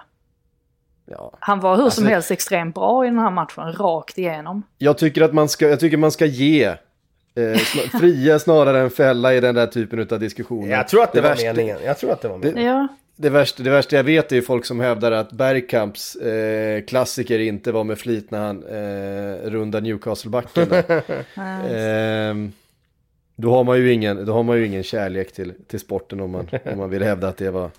Ja. Han var hur som Alltså- helst extremt bra i den här matchen, rakt igenom. Jag tycker att man ska, jag tycker man ska ge eh, fria snarare än fälla i den där typen av diskussioner. Jag tror att det, var värsta, meningen. Jag tror att det var meningen. Ja, Det värsta, det värsta jag vet är ju folk som hävdar att Bergkamps eh, klassiker inte var med flit när han eh, rundar Newcastle-backen. (laughs) Ehm, då, har man ju ingen, då har man ju ingen kärlek till, till sporten om man, om man vill hävda att det var...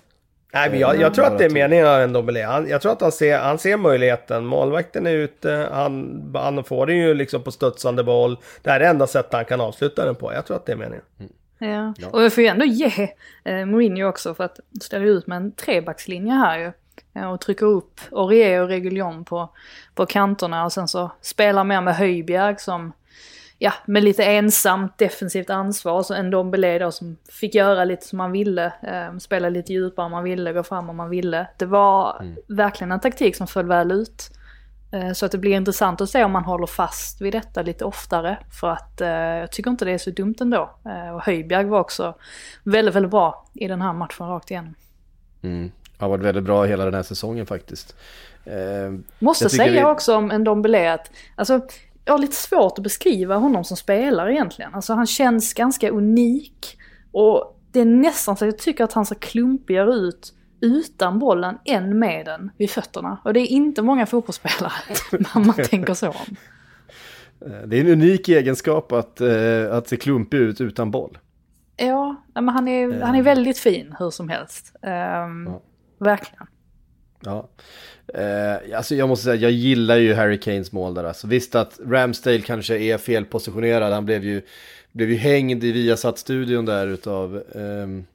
Nej, men jag, jag tror att det är meningen av en Dombele. Han, jag tror att han ser, han ser möjligheten. Målvakten är ute, han, han får den ju liksom på studsande boll. Det här är det enda sättet han kan avsluta den på. Jag tror att det är meningen. ja. Och vi får ju ändå ge eh, Mourinho också för att ställa ut med en trebackslinje här ju. Eh, Och trycka upp Aurier och Reguljon på, på kanterna och sen så spelar mer med Höjbjerg som ja, med lite ensamt defensivt ansvar. Och så en Dombele då som fick göra lite som man ville. Eh, spela lite djupare om man ville, gå fram om man ville. Det var verkligen en taktik som föll väl ut. Eh, så att det blir intressant att se om man håller fast vid detta lite oftare. För att eh, jag tycker inte det är så dumt ändå. Eh, och Höjbjerg var också väldigt, väldigt bra i den här matchen rakt igenom. Mm, har varit väldigt bra hela den här säsongen faktiskt. Ehm, Måste Jag säga vi- också om en Dombele att, alltså, jag har lite svårt att beskriva honom som spelare egentligen. Alltså han känns ganska unik. Och det är nästan så att jag tycker att han ser klumpigare ut utan bollen än med den vid fötterna. Och det är inte många fotbollsspelare (laughs) när man tänker så om. eh, det är en unik egenskap att, eh, att se klumpig ut utan boll. Ja, men han är, han är väldigt fin hur som helst. Ehm, Ja. Verkligen. Ja. Eh, alltså jag måste säga, jag gillar ju Harry Kanes mål där. Alltså, visst att Ramsdale kanske är felpositionerad. Han blev ju, blev ju hängd i Viasat-studion där utav... ehm,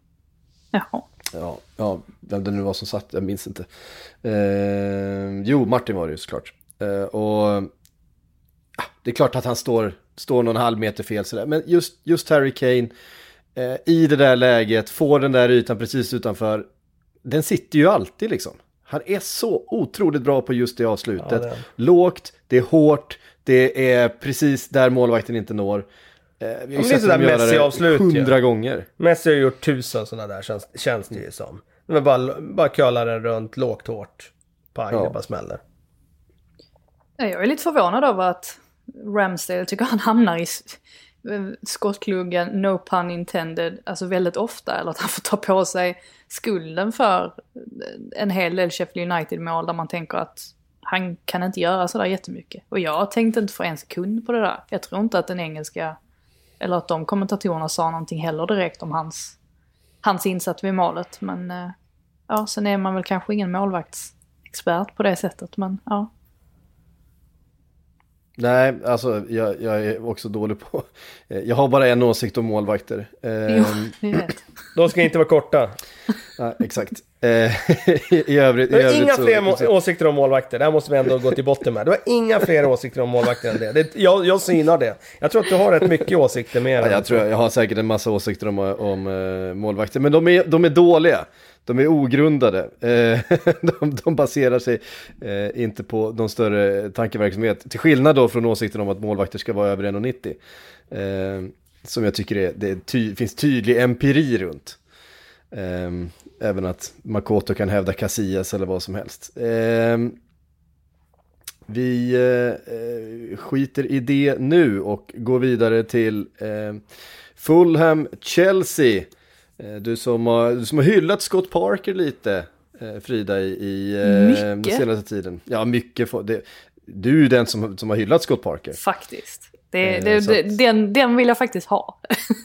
Jaha. ja, ja, vem det nu var som satt, jag minns inte. Eh, jo, Martin var det ju såklart. Eh, och ja, det är klart att han står, står någon halv meter fel sådär. Men just, just Harry Kane eh, i det där läget, får den där ytan precis utanför. Den sitter ju alltid liksom. Han är så otroligt bra på just det avslutet. Ja, det är. Lågt, det är hårt, det är precis där målvakten inte når. Eh, vi har ju men det är sett sådär honom göra det ju. hundra gånger. Messi har gjort tusen sådana där känns, känns det ju som. Men bara, bara köla den runt lågt hårt. Pang, Ja. det bara smäller. Ja, Jag är lite förvånad över att Ramsdale tycker han hamnar i eh, skottkluggen, no pun intended, alltså väldigt ofta. Eller att han får ta på sig skulden för en hel del Sheffield United-mål där man tänker att han kan inte göra sådär jättemycket. Och jag tänkte inte för en sekund på det där. Jag tror inte att den engelska, eller att de kommentatorerna sa någonting heller direkt om hans, hans insats vid målet. Men eh, ja, sen är man väl kanske ingen målvaktsexpert på det sättet, men ja. Nej, alltså jag, jag är också dålig på... eh, Jag har bara en åsikt om målvakter. Jo, Eh, vet. (clears throat) De ska inte vara korta. (laughs) ja, exakt. Eh, (laughs) I, övrigt, i övrigt inga så, fler så, åsikter om målvakter. Det här måste vi ändå gå till botten med. Det var inga fler åsikter om målvakter än det. det jag, jag synar det. Jag tror att du har rätt mycket åsikter mer. ja, jag tror jag har säkert en massa åsikter om, om uh, målvakter, men de är, de är dåliga. De är ogrundade. Eh, (laughs) de, de baserar sig eh, inte på någon större tankeverksamhet. Till skillnad då från åsikten om att målvakter ska vara över 1,90. Eh, som jag tycker är, det ty, finns tydlig empiri runt. Även att Makoto kan hävda Casillas eller vad som helst. Vi skiter i det nu och går vidare till Fulham-Chelsea. Eh, du, som har, du som har hyllat Scott Parker lite, eh, Frida, i, i eh, senaste tiden. Ja, mycket. Det, du är den som, som har hyllat Scott Parker. Faktiskt. Det, det, att- den, den vill jag faktiskt ha.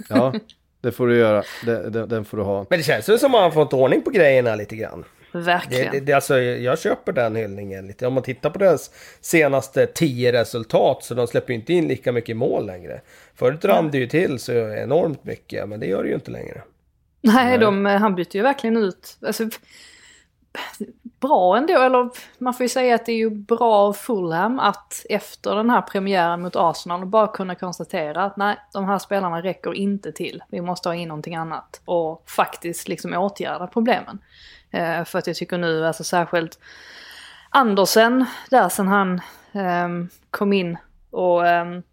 Ja, (laughs) det får du göra. Den, den får du ha. Men det känns ju som att man har fått ordning på grejerna lite grann. Verkligen. det, det, alltså, jag köper den hyllningen lite. Om man tittar på deras senaste tio resultat så de släpper inte in lika mycket mål längre. Förut rann det ju till så enormt mycket, men det gör det ju inte längre. Nej, de, han bytte ju verkligen ut. Alltså, bra ändå, eller man får ju säga att det är ju bra av Fulham att efter den här premiären mot Arsenal bara kunna konstatera att nej, de här spelarna räcker inte till. Vi måste ha in någonting annat och faktiskt liksom åtgärda problemen. Eh, för att jag tycker nu, alltså särskilt Andersen, där sen han ehm, kom in och ehm,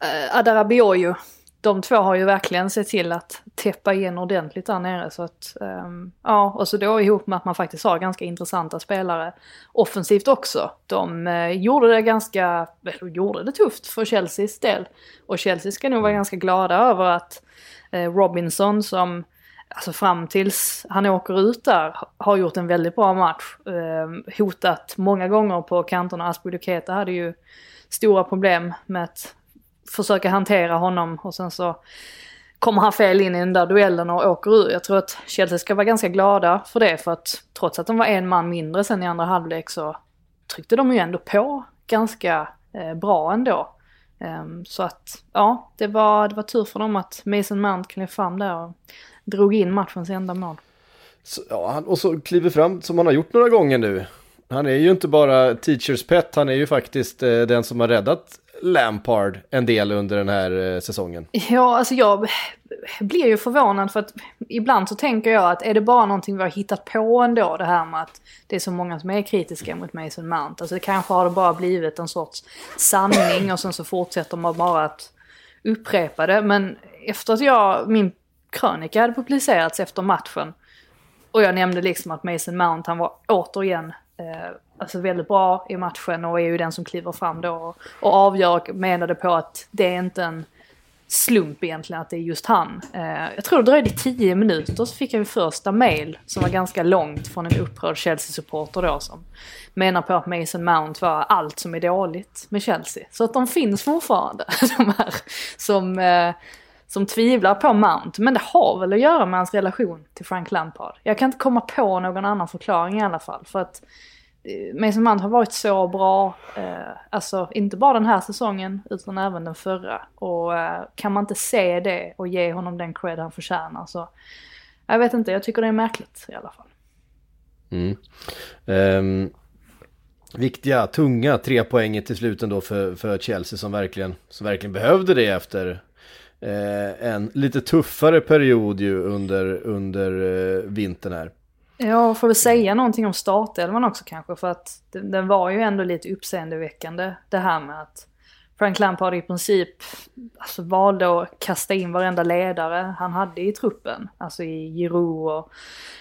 eh, Adarabioyo. De två har ju verkligen sett till att täppa igen ordentligt där nere. Så att, um, ja, och så då ihop med att man faktiskt har ganska intressanta spelare offensivt också. De uh, gjorde det ganska, eller gjorde det tufft för Chelseas del. Och Chelsea ska nog vara ganska glada över att uh, Robinson som alltså fram tills han åker ut där, har gjort en väldigt bra match. Uh, hotat många gånger på kanterna. Aspeluketa hade ju stora problem med att försöka hantera honom och sen så kommer han fel in i den där duellen och åker ur. Jag tror att Chelsea ska vara ganska glada för det för att trots att de var en man mindre sen i andra halvlek så tryckte de ju ändå på ganska eh, bra ändå. Um, så att ja, det var, det var tur för dem att Mason Mount klev fram där och drog in matchens enda mål. Så, ja, och så kliver fram som han har gjort några gånger nu. Han är ju inte bara teachers pet, han är ju faktiskt eh, den som har räddat Lampard en del under den här eh, säsongen. Ja, alltså jag blir ju förvånad för att ibland så tänker jag att är det bara någonting vi har hittat på ändå det här med att det är så många som är kritiska mot Mason Mount. Alltså kanske har det bara blivit en sorts sanning och sen så fortsätter man bara att upprepa det. Men efter att jag, min krönika hade publicerats efter matchen och jag nämnde liksom att Mason Mount han var återigen eh, alltså väldigt bra i matchen och är ju den som kliver fram då och, och avgör, menade på att det är inte en slump egentligen att det är just han. Eh, jag tror det dröjde tio minuter så fick jag min första mail som var ganska långt från en upprörd Chelsea-supporter då som menar på att Mason Mount var allt som är dåligt med Chelsea. Så att de finns fortfarande, (laughs) de här som, eh, som tvivlar på Mount. Men det har väl att göra med hans relation till Frank Lampard. Jag kan inte komma på någon annan förklaring i alla fall. För att Mason Mount har varit så bra, eh, alltså inte bara den här säsongen utan även den förra. Och eh, kan man inte se det och ge honom den cred han förtjänar så, jag vet inte, jag tycker det är märkligt i alla fall. Mm. Um, viktiga, tunga tre poäng till slut ändå för, för Chelsea som verkligen, som verkligen behövde det efter eh, en lite tuffare period ju under, under eh, vintern här. Ja, får väl säga någonting om startelvan också kanske för att den var ju ändå lite uppseendeväckande det här med att Frank Lampard i princip alltså, valde att kasta in varenda ledare han hade i truppen. Alltså i Giroud och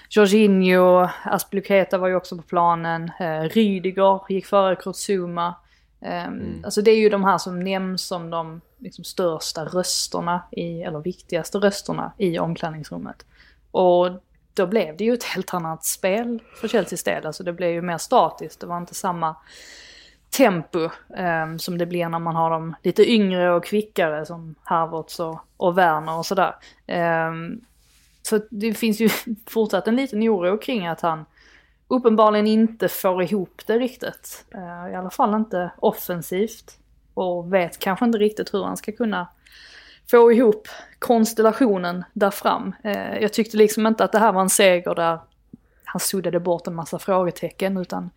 Jorginho, Aspeluketa var ju också på planen, eh, Rydiger gick före Kurzuma. Eh, mm. Alltså det är ju de här som nämns som de liksom, största rösterna, i, eller viktigaste rösterna i omklädningsrummet. Och då blev det ju ett helt annat spel för Chelseas del. Alltså det blev ju mer statiskt, det var inte samma tempo eh, som det blir när man har de lite yngre och kvickare som Harvards och, och Werner och sådär. Eh, så det finns ju (laughs) fortsatt en liten oro kring att han uppenbarligen inte får ihop det riktigt. Eh, I alla fall inte offensivt. Och vet kanske inte riktigt hur han ska kunna få ihop konstellationen där fram. Eh, jag tyckte liksom inte att det här var en seger där han suddade bort en massa frågetecken utan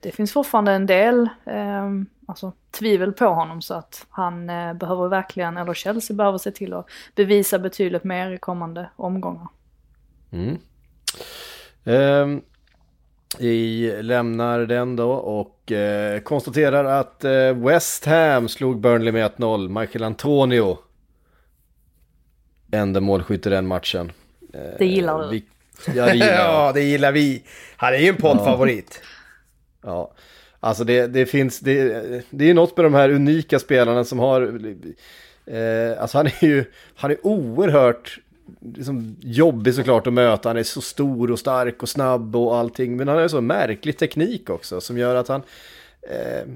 det finns fortfarande en del eh, alltså, tvivel på honom så att han eh, behöver verkligen, eller Chelsea behöver se till att bevisa betydligt mer i kommande omgångar. Mm. Um, vi lämnar den då och eh, konstaterar att eh, West Ham slog Burnley med 1-0. Michael Antonio enda målskytt i den matchen. Det gillar du. Vi, ja, det gillar, (laughs) ja, det gillar vi. Han är ju en poddfavorit. Ja. ja. Alltså det, det finns, det, det är ju något med de här unika spelarna som har, eh, alltså han är ju, han är oerhört liksom, jobbig såklart att möta, han är så stor och stark och snabb och allting, men han har ju så märklig teknik också som gör att han, eh,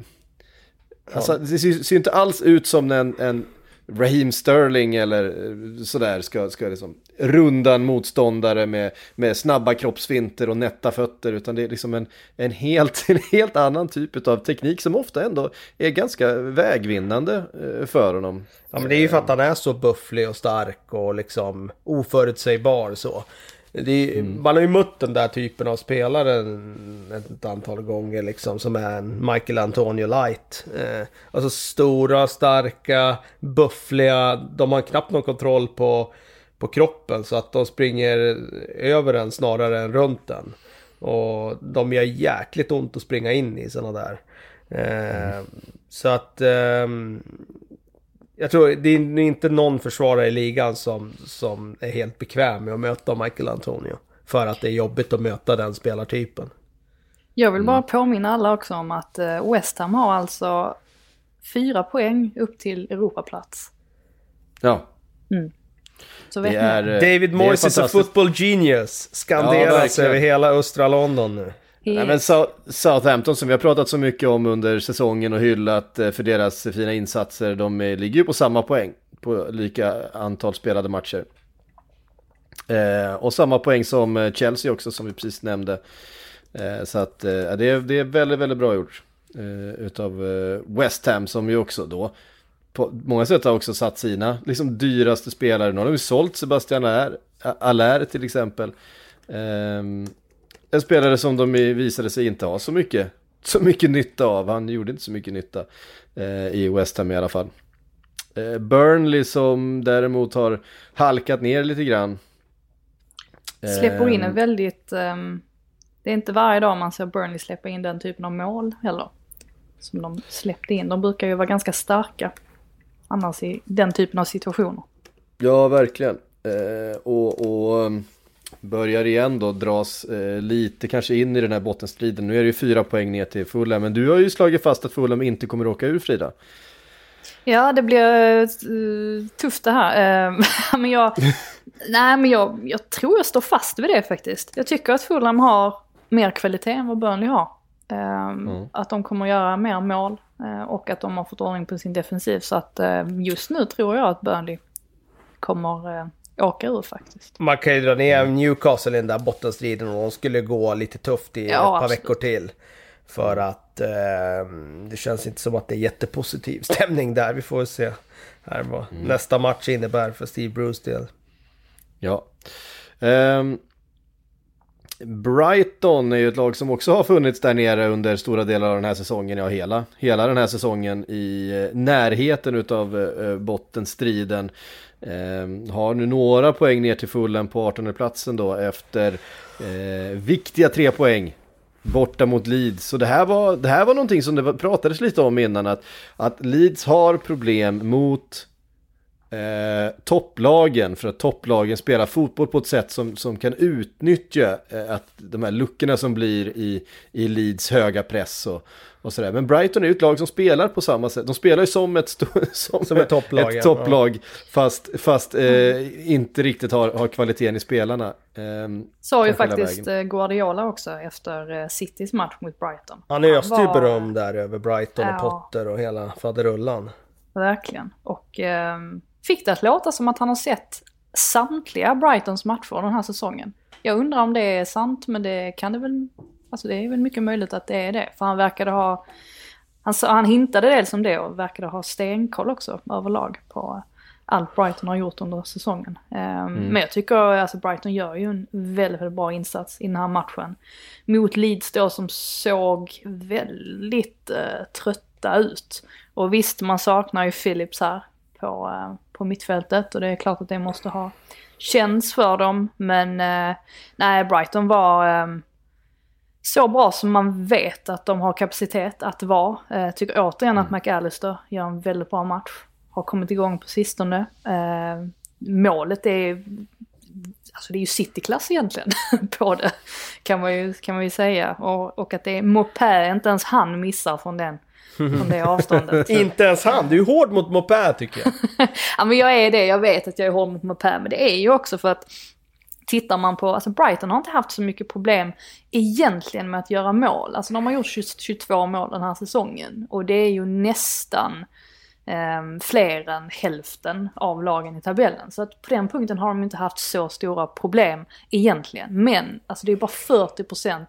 alltså det ser, ser inte alls ut som en, en Raheem Sterling eller eh, sådär ska, ska liksom runda en motståndare med, med snabba kroppsfinter och nätta fötter utan det är liksom en, en, helt, (laughs) en helt annan typ av teknik som ofta ändå är ganska vägvinnande eh, för honom. Ja men det är ju för att han är så bufflig och stark och liksom oförutsägbar så. Är, mm. Man har ju mött den där typen av spelare ett antal gånger liksom som är en Michael Antonio light. Eh, alltså stora, starka, buffliga, de har knappt någon kontroll på, på kroppen så att de springer över den snarare än runt den. Och de gör jäkligt ont att springa in i sådana där. Eh, mm. Så att eh, Jag tror det är inte någon försvarare i ligan som, som är helt bekväm med att möta Michael Antonio. För att det är jobbigt att möta den spelartypen. Jag vill bara påminna alla också om att eh, West Ham har alltså fyra poäng upp till Europaplats. Ja, Så det vet är... ni. eh, David det är Moyes is a football genius. Ja, Skanderas verkligen. över hela östra London nu. Nej, men Sou- Southampton som vi har pratat så mycket om under säsongen och hyllat eh, för deras fina insatser, de eh, ligger ju på samma poäng på lika antal spelade matcher. Eh, och samma poäng som Chelsea också som vi precis nämnde. Så att det, är, det är väldigt, väldigt bra gjort. Utav West Ham som ju också då på många sätt har också satt sina liksom dyraste spelare. Nu har de ju sålt Sebastian Allaire, Allaire till exempel. Ehm, en spelare som de visade sig inte ha så mycket, så mycket nytta av. Han gjorde inte så mycket nytta eh, i West Ham i alla fall. Eh, Burnley som däremot har halkat ner lite grann. Släpper in en Ehm, väldigt... ehm, det är inte varje dag man ser Burnley släppa in den typen av mål heller. Som de släppte in. De brukar ju vara ganska starka. Annars i den typen av situationer. Ja, verkligen. Eh, och, och um, börjar igen då dras eh, lite kanske in i den här bottenstriden. Nu är det ju fyra poäng ner till Fulham, men du har ju slagit fast att Fulham inte kommer åka ur Frida. Ja, det blir eh, tufft det här. Eh, (laughs) men jag, (laughs) nej, men jag, jag tror jag står fast vid det faktiskt. Jag tycker att Fulham har mer kvalitet än vad Burnley har. Eh, Att de kommer att göra mer mål eh, och att de har fått ordning på sin defensiv. Så att eh, just nu tror jag att Burnley kommer åka ur faktiskt. Man kan ju dra ner Newcastle i den där bottenstriden och de skulle gå lite tufft i Ja, ett par absolut. veckor till. För att eh, det känns inte som att det är jättepositiv stämning där. Vi får se här vad nästa match innebär för Steve Bruce del. Ja. Ehm, Brighton är ju ett lag som också har funnits där nere under stora delar av den här säsongen, ja hela, hela den här säsongen i eh, närheten utav eh, bottenstriden. Eh, har nu några poäng ner till fullen på 18 platsen då efter eh, viktiga tre poäng borta mot Leeds. Så det här var, det här var någonting som det pratades lite om innan att, att Leeds har problem mot eh, topplagen för att topplagen spelar fotboll på ett sätt som, som kan utnyttja eh, att de här luckorna som blir i, i Leeds höga press och, och sådär. Men Brighton är ju ett lag som spelar på samma sätt. De spelar ju som ett, (laughs) som Som ett topplag, ett ja. topplag fast, fast eh, inte riktigt har, har kvaliteten i spelarna. Ehm, Sa ju faktiskt vägen. eh, Guardiola också efter eh, Citys match mot Brighton. Han öste ju var- beröm där över Brighton och Ja. Potter och hela faderullan. Verkligen. Och ehm, fick det att låta som att han har sett samtliga Brightons matcher den här säsongen. Jag undrar om det är sant, men det kan det väl... Alltså det är väl mycket möjligt att det är det. För han verkade ha... Han, han hintade dels om det och verkade ha stenkoll också överlag på allt Brighton har gjort under säsongen. Ehm, Men jag tycker alltså Brighton gör ju en väldigt, väldigt bra insats i den här matchen. Mot Leeds då som såg väldigt eh, trötta ut. Och visst, man saknar ju Phillips här på, eh, på mittfältet och det är klart att det måste ha känts för dem. Men eh, nej, Brighton var eh, så bra som man vet att de har kapacitet att vara. Eh, tycker återigen att McAllister gör en väldigt bra match. Har kommit igång på sistone. Eh, målet är Alltså det är ju cityklass egentligen (laughs) på det. Kan man ju, kan man ju säga. Och, och att det är Mopé, inte ens han missar från, den, från det avståndet. (laughs) Inte ens han, du är hård mot Mopé tycker jag. (laughs) Ja men jag är det, jag vet att jag är hård mot Mopé. Men det är ju också för att tittar man på, alltså Brighton har inte haft så mycket problem egentligen med att göra mål. Alltså de har gjort 20, 22 mål den här säsongen. Och det är ju nästan eh, fler än hälften av lagen i tabellen. Så att på den punkten har de inte haft så stora problem egentligen. Men alltså det är bara 40%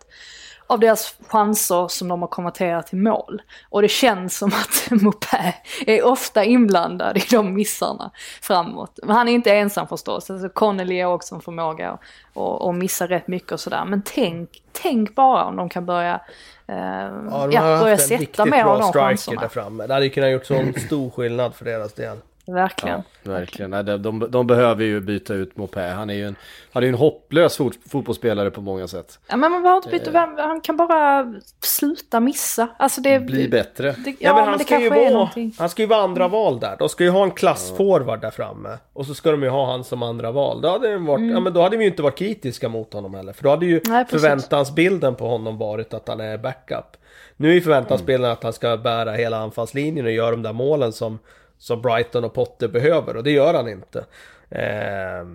av deras chanser som de har konverterat till mål. Och det känns som att (laughs) Mopé är ofta inblandad i de missarna framåt. Men han är inte ensam förstås. Alltså Connelly har också en förmåga att och, och missa rätt mycket och sådär. Men tänk, tänk bara om de kan börja, eh, Ja, ja, börja sätta mer av de chanserna. där framme. Det hade kunnat gjort sån stor skillnad för deras del. Verkligen. Ja, verkligen. Nej, de, de, de behöver ju byta ut Mopé. Han är ju en, han är en hopplös fot, fotbollsspelare på många sätt. Ja, men man behöver inte byta vem, han kan bara sluta missa. Alltså det... Bli bättre. Det, ja, Ja, men men, han det ska, ju vara, han ska ju vara andra val där. De ska ju ha en klassforward där framme. Och så ska de ju ha han som andra val. Då hade, det varit, ja, men då hade vi ju inte varit kritiska mot honom heller. För då hade ju Mm. Nej, förväntansbilden på honom varit att han är backup. Nu är ju förväntansbilden att han ska bära hela anfallslinjen och göra de där målen som, som Brighton och Potter behöver. Och det gör han inte. Eh,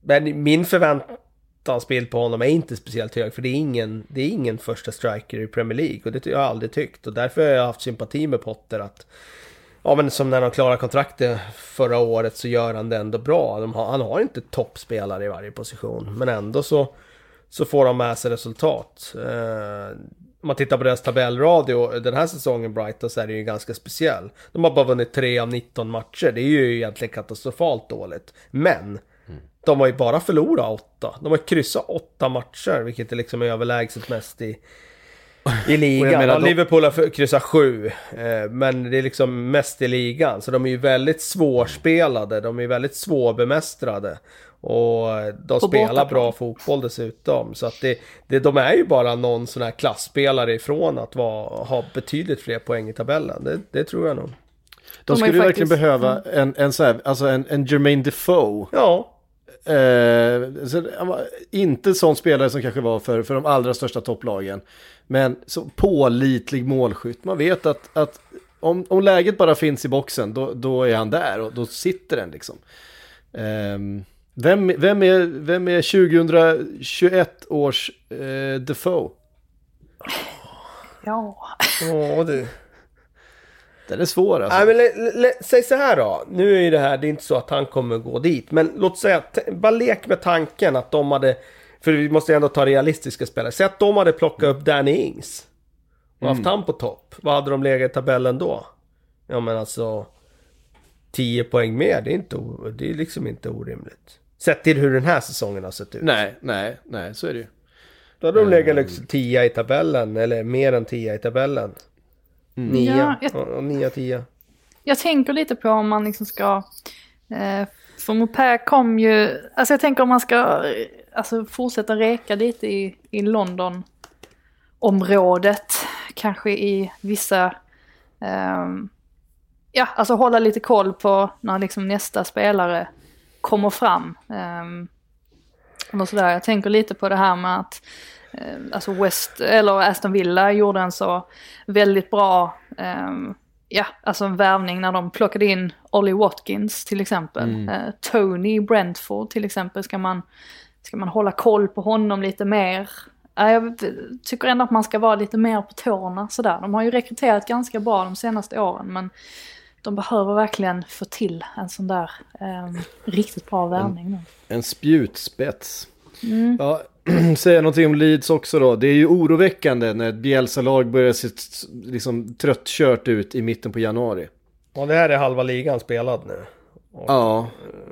men min förväntansbild på honom är inte speciellt hög. För det är ingen, det är ingen första striker i Premier League. Och det har jag aldrig tyckt. Och därför har jag haft sympati med Potter. att Ja men som när de klarade kontraktet förra året så gör han det ändå bra. De har, han har inte toppspelare i varje position. Men ändå så, så får de med sig resultat. Eh, om man tittar på deras tabellradio den här säsongen Brighton så är det ju ganska speciell. De har bara vunnit 3 av 19 matcher. Det är ju egentligen katastrofalt dåligt. Men de har ju bara förlorat 8. De har kryssat 8 matcher vilket är liksom överlägset mest i, i (laughs) ligan. Ja, de- Liverpool har kryssat 7. Eh, men det är liksom mest i ligan. Så de är ju väldigt svårspelade. De är väldigt svårbemästrade. Och de På spelar bra fotboll dessutom. Så att det, det, de är ju bara någon sån här klassspelare ifrån att vara, ha betydligt fler poäng i tabellen. Det, det tror jag nog. De De skulle ju ju verkligen faktiskt- behöva en, en, så här, alltså en, en Jermaine Defoe. Ja, Eh, så, inte sån spelare som kanske var för, för de allra största topplagen. Men så pålitlig målskytt. Man vet att, att om, om läget bara finns i boxen, då, då är han där och då sitter den liksom. Ehm, vem, vem, är, vem är 2021 års eh, Defoe? Ja. ja du. Den är svår alltså. Nej men le, le, säg så här då. Nu är ju det här, det är inte så att han kommer gå dit. Men låt säga, bara lek med tanken att de hade... För vi måste ändå ta realistiska spelare. Säg att de hade plockat upp Danny Ings. Och haft han på topp. Vad hade de legat i tabellen då? Ja men alltså... 10 poäng mer, det är, inte, det är liksom inte orimligt. Sett till hur den här säsongen har sett ut. Nej, nej, nej, så är det ju. Då hade de legat liksom 10 i tabellen, eller mer än 10 i tabellen. 9, Ja, jag- ja, 9, 10. Jag tänker lite på om man liksom ska... Eh, för Mopé kom ju... Alltså jag tänker om man ska eh, alltså, fortsätta reka lite i, i London-området. Kanske i vissa... ehm, ja, alltså hålla lite koll på när liksom nästa spelare kommer fram. Um, och sådär. Jag tänker lite på det här med att eh, alltså West, eller Aston Villa gjorde en så väldigt bra ehm, ja, alltså en värvning när de plockade in Ollie Watkins till exempel. Eh, Tony Brentford till exempel ska man, ska man hålla koll på honom lite mer. Jag tycker ändå att man ska vara lite mer på tårna sådär. De har ju rekryterat ganska bra de senaste åren men de behöver verkligen få till en sån där ehm, riktigt bra värvning nu. En spjutspets. Ja, (clears throat) säga någonting om Leeds också då. Det är ju oroväckande när ett Bielsa-lag börjar se liksom, tröttkört ut i mitten på januari. Ja, det här är halva ligan spelad nu. Och, Ja,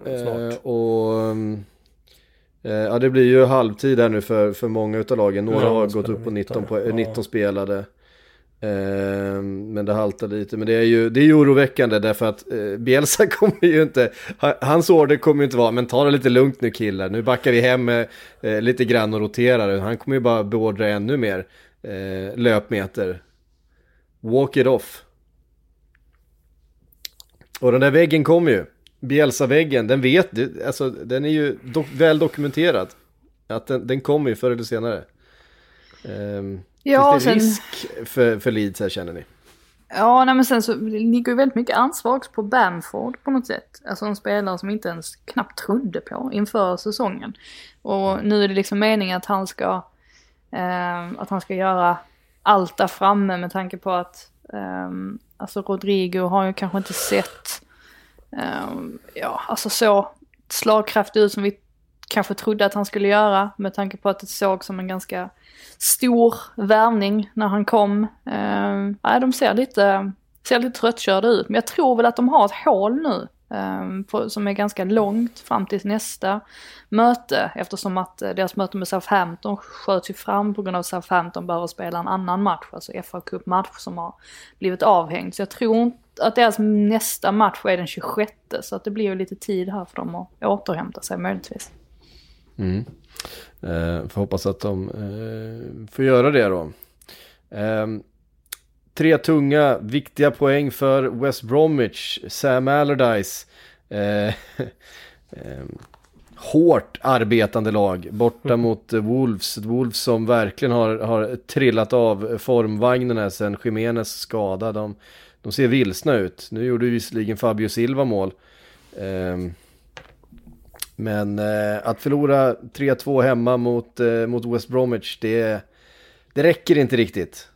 snart. eh, och... um, eh, Ja, det blir ju halvtid här nu för, för många utav lagen. Några Ja, har gått upp på 19, 19, på, eh, ja. 19 spelade. Ehm, men det haltar lite. Men det är ju, det är ju oroväckande därför att eh, Bielsa (laughs) kommer ju inte... Hans order kommer ju inte vara, men ta det lite lugnt nu killar. Nu backar vi hem eh, eh, lite grann och roterar. Han kommer ju bara beordra ännu mer eh, löpmeter. Walk it off. Och den där väggen kommer ju. Bielsa-väggen, den vet du, alltså den är ju do väl dokumenterad. Att den, den kommer ju förr eller senare. Um, Ja, finns det sen- risk för, för Leeds här känner ni? Ja, nej, men sen så ligger ju väldigt mycket ansvar också på Bamford på något sätt. Alltså en spelare som inte ens knappt trodde på inför säsongen. Och nu är det liksom meningen att han ska, eh, att han ska göra allt där framme med tanke på att eh, alltså Rodrigo har ju kanske inte sett eh, ja, alltså så slagkraftig ut som vi kanske trodde att han skulle göra med tanke på att det såg som en ganska stor värvning när han kom. Uh, nej, de ser lite, ser lite tröttkörda ut, men jag tror väl att de har ett hål nu. Ehm, på, som är ganska långt fram till nästa möte eftersom att eh, deras möte med Southampton sköts ju fram på grund av att Southampton behöver spela en annan match, alltså fa Cup-match som har blivit avhängd. Så jag tror att deras nästa match är den 26 så att det blir ju lite tid här för dem att återhämta sig möjligtvis. Mm. Eh, får hoppas att de eh, får göra det då. Eh, tre tunga, viktiga poäng för West Bromwich. Sam Allardyce. Eh, (laughs) eh, hårt arbetande lag borta mm. mot Wolves. Wolves som verkligen har, har trillat av formvagnen här sen Jiménez skada. De, de ser vilsna ut. Nu gjorde visserligen Fabio Silva mål. Eh, men eh, att förlora 3-2 hemma mot, eh, mot West Bromwich, det, det räcker inte riktigt.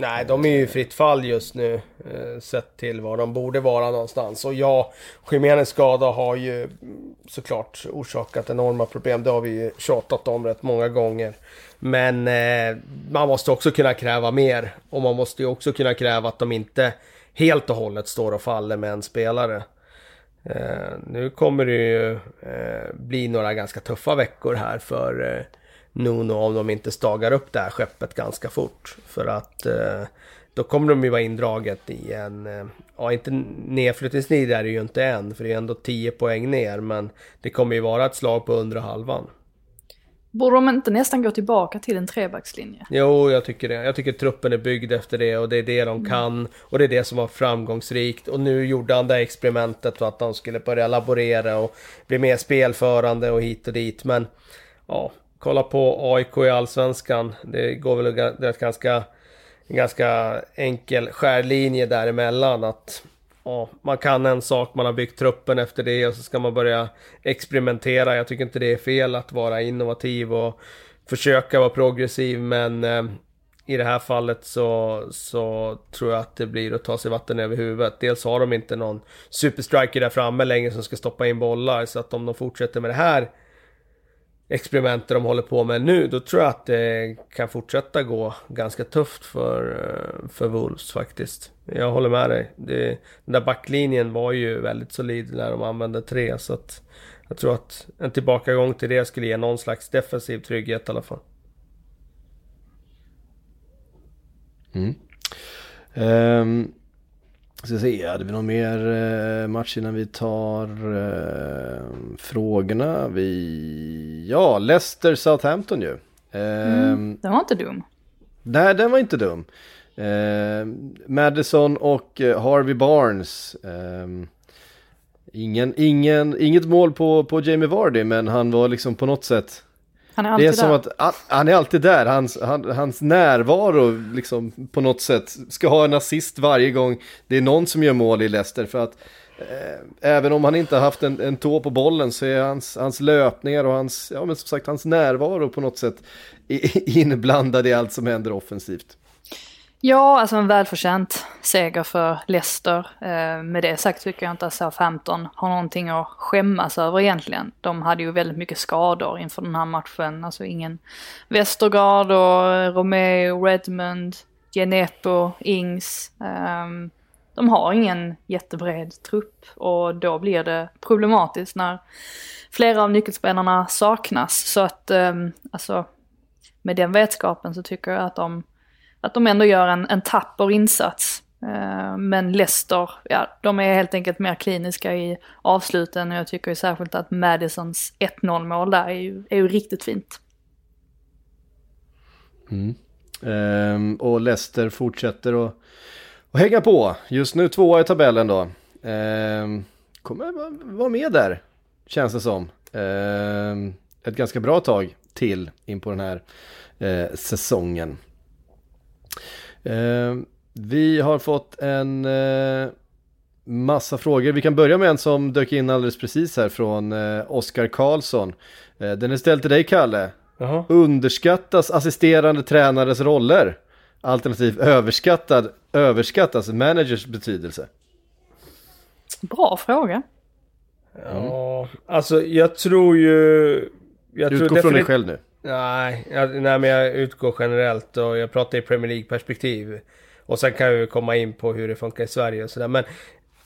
Nej, de är ju i fritt fall just nu. Eh, sett till var de borde vara någonstans. Och ja, Jiménez skada har ju mm, såklart orsakat enorma problem. Det har vi ju tjatat om rätt många gånger. Men eh, man måste också kunna kräva mer. Och man måste ju också kunna kräva att de inte helt och hållet står och faller med en spelare. Eh, nu kommer det ju eh, bli några ganska tuffa veckor här för eh, Nuno om de inte stagar upp det här skeppet ganska fort. För att eh, då kommer de ju vara indraget i en, eh, ja inte nedflyttningsnid är det ju inte än för det är ändå 10 poäng ner men det kommer ju vara ett slag på undre halvan. Borde de inte nästan gå tillbaka till en trebackslinje? Jo, jag tycker det. Jag tycker truppen är byggd efter det och det är det de mm. kan. Och det är det som var framgångsrikt. Och nu gjorde han det experimentet och att de skulle börja laborera och bli mer spelförande och hit och dit. Men ja, kolla på AIK i Allsvenskan. Det går väl det ganska, en ganska enkel skärlinje däremellan. Att ja, man kan en sak, man har byggt truppen efter det och så ska man börja experimentera. Jag tycker inte det är fel att vara innovativ och försöka vara progressiv men eh, i det här fallet så, så tror jag att det blir att ta sig vatten över huvudet. Dels har de inte någon superstriker där framme längre som ska stoppa in bollar så att om de fortsätter med det här experimentet de håller på med nu, då tror jag att det kan fortsätta gå ganska tufft för, eh, för Wolves faktiskt. Jag håller med dig. Det, den där backlinjen var ju väldigt solid när de använde tre, så att jag tror att en tillbakagång till det skulle ge någon slags defensiv trygghet i alla fall. Mm. Um, Ska se, hade vi någon mer eh, match innan vi tar eh, frågorna? Vi... Ja, Leicester Southampton ju. Eh, mm, den var inte dum. Nej, den var inte dum. Eh, Madison och eh, Harvey Barnes. Eh, ingen, ingen, inget mål på, på Jamie Vardy, men han var liksom på något sätt han är alltid det är som där. att han är alltid där. Hans, han, hans närvaro liksom på något sätt ska ha en assist varje gång det är någon som gör mål i Leicester. För att eh, även om han inte har haft en, en tå på bollen så är hans, hans löpningar och hans, ja men som sagt hans närvaro på något sätt (laughs) inblandad i allt som händer offensivt. Ja, alltså en välförtjänt seger för Leicester. Eh, med det sagt tycker jag inte att Southampton har någonting att skämmas över egentligen. De hade ju väldigt mycket skador inför den här matchen. Alltså ingen Westergaard och Romeo, Redmond, Genepo, Ings. Eh, de har ingen jättebred trupp och då blir det problematiskt när flera av nyckelspelarna saknas. Så att, eh, alltså med den vetskapen så tycker jag att de att de ändå gör en, en tapper insats. Eh, men Leicester, ja, de är helt enkelt mer kliniska i avsluten och jag tycker ju särskilt att Madisons 1-0 mål där är ju, är ju riktigt fint. Mm. Ehm, och Leicester fortsätter att, att hänga på. Just nu tvåa i tabellen då. Ehm, kommer vara med där, känns det som. Ehm, ett ganska bra tag till in på den här eh, säsongen. Eh, vi har fått en eh, massa frågor. Vi kan börja med en som dök in alldeles precis här från eh, Oskar Karlsson. Eh, den är ställd till dig Kalle. Jaha. Underskattas assisterande tränares roller? Alternativt överskattad, överskattas managers betydelse? Bra fråga. Ja, alltså jag tror ju... Jag du utgår från dig själv nu. Nej, jag, nej, men jag utgår generellt och jag pratar i Premier League-perspektiv. Och sen kan vi komma in på hur det funkar i Sverige och sådär. Men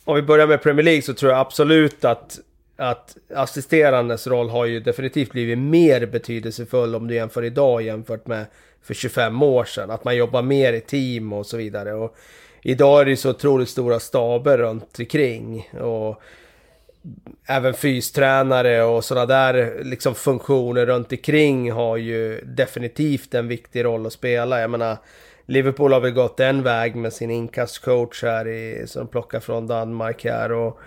om vi börjar med Premier League så tror jag absolut att, att assisterandes roll har ju definitivt blivit mer betydelsefull om du jämför idag jämfört med för 25 år sedan. Att man jobbar mer i team och så vidare. Och idag är det ju så otroligt stora staber runt omkring. Och även fystränare och sådana där liksom funktioner runt omkring har ju definitivt en viktig roll att spela. Jag menar, Liverpool har väl gått en väg med sin inkastcoach här i, som de plockar från Danmark här och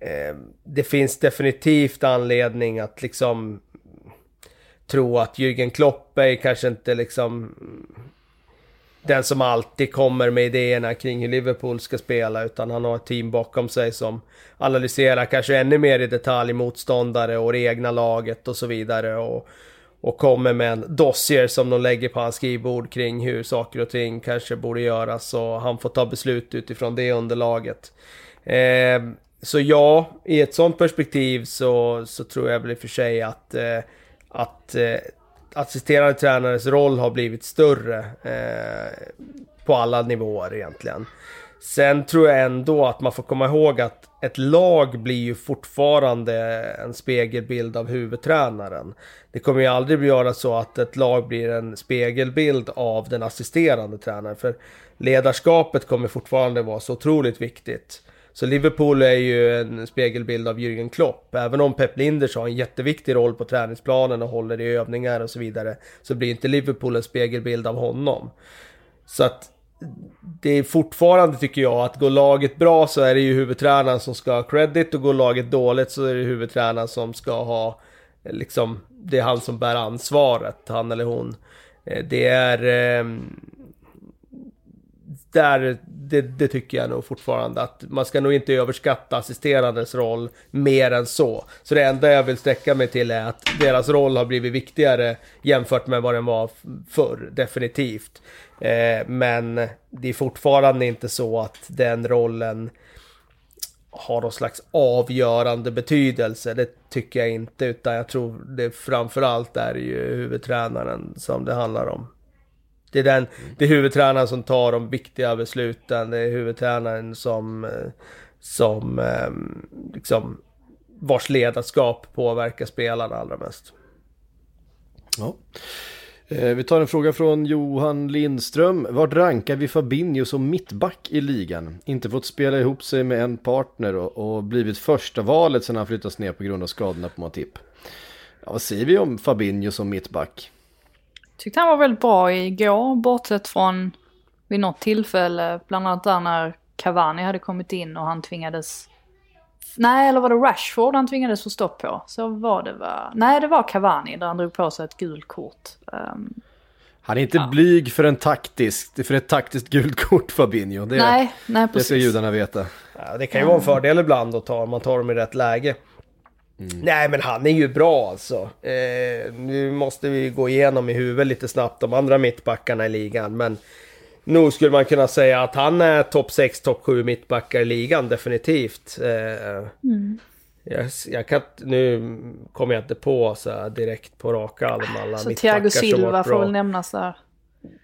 eh, det finns definitivt anledning att liksom tro att Jürgen Klopp är kanske inte liksom den som alltid kommer med idéerna kring hur Liverpool ska spela utan han har ett team bakom sig som analyserar kanske ännu mer i detalj motståndare och det egna laget och så vidare och, och kommer med en dossier som de lägger på hans skrivbord kring hur saker och ting kanske borde göras och han får ta beslut utifrån det underlaget. Eh, så ja, i ett sånt perspektiv så, så tror jag väl i och för sig att, eh, att eh, assisterande tränares roll har blivit större eh, på alla nivåer egentligen. Sen tror jag ändå att man får komma ihåg att ett lag blir ju fortfarande en spegelbild av huvudtränaren. Det kommer ju aldrig bli göra så att ett lag blir en spegelbild av den assisterande tränaren. För ledarskapet kommer fortfarande vara så otroligt viktigt. Så Liverpool är ju en spegelbild av Jürgen Klopp. Även om Pep Linders har en jätteviktig roll på träningsplanen och håller i övningar och så vidare. Så blir inte Liverpool en spegelbild av honom. Så att det är fortfarande tycker jag att går laget bra så är det ju huvudtränaren som ska ha credit och går laget dåligt så är det huvudtränaren som ska ha eh, liksom det är han som bär ansvaret, han eller hon. Eh, det är Eh, där, det, det, tycker jag nog fortfarande att man ska nog inte överskatta assisterandes roll mer än så. Så det enda jag vill sträcka mig till är att deras roll har blivit viktigare jämfört med vad den var förr, definitivt. Eh, men det är fortfarande inte så att den rollen har någon slags avgörande betydelse. Det tycker jag inte, utan jag tror det framförallt är ju huvudtränaren som det handlar om. Det är, den, det är huvudtränaren som tar de viktiga besluten. Det är huvudtränaren som, eh, som ehm, liksom, vars ledarskap påverkar spelarna allra mest. Ja. Eh, vi tar en fråga från Johan Lindström. Vart rankar vi Fabinho som mittback i ligan? Inte fått spela ihop sig med en partner och, och blivit första valet sedan han flyttats ner på grund av skadorna på Matip. Ja, vad säger vi om Fabinho som mittback? Tyckte han var väldigt bra igår, bortsett från vid något tillfälle, bland annat där när Cavani hade kommit in och han tvingades... Nej, eller var det Rashford han tvingades få stopp på? Så var det va? Nej, det var Cavani där han drog på sig ett gult kort. Um, han är inte ja. blyg för en taktisk, för ett taktiskt gult kort Fabinho. Det, nej, nej precis. Det ska judarna veta. Ja, det kan ju vara en fördel ibland att ta, om man tar dem i rätt läge. Mm. Nej men han är ju bra alltså. Eh, nu måste vi gå igenom i huvudet lite snabbt de andra mittbackarna i ligan. Men nog skulle man kunna säga att han är topp 6, topp 7 mittbackar i ligan definitivt. Eh, mm. jag, jag, kan, nu kommer jag inte på så direkt på raka alla, alla så mittbackar Thiago Silva får väl nämnas där.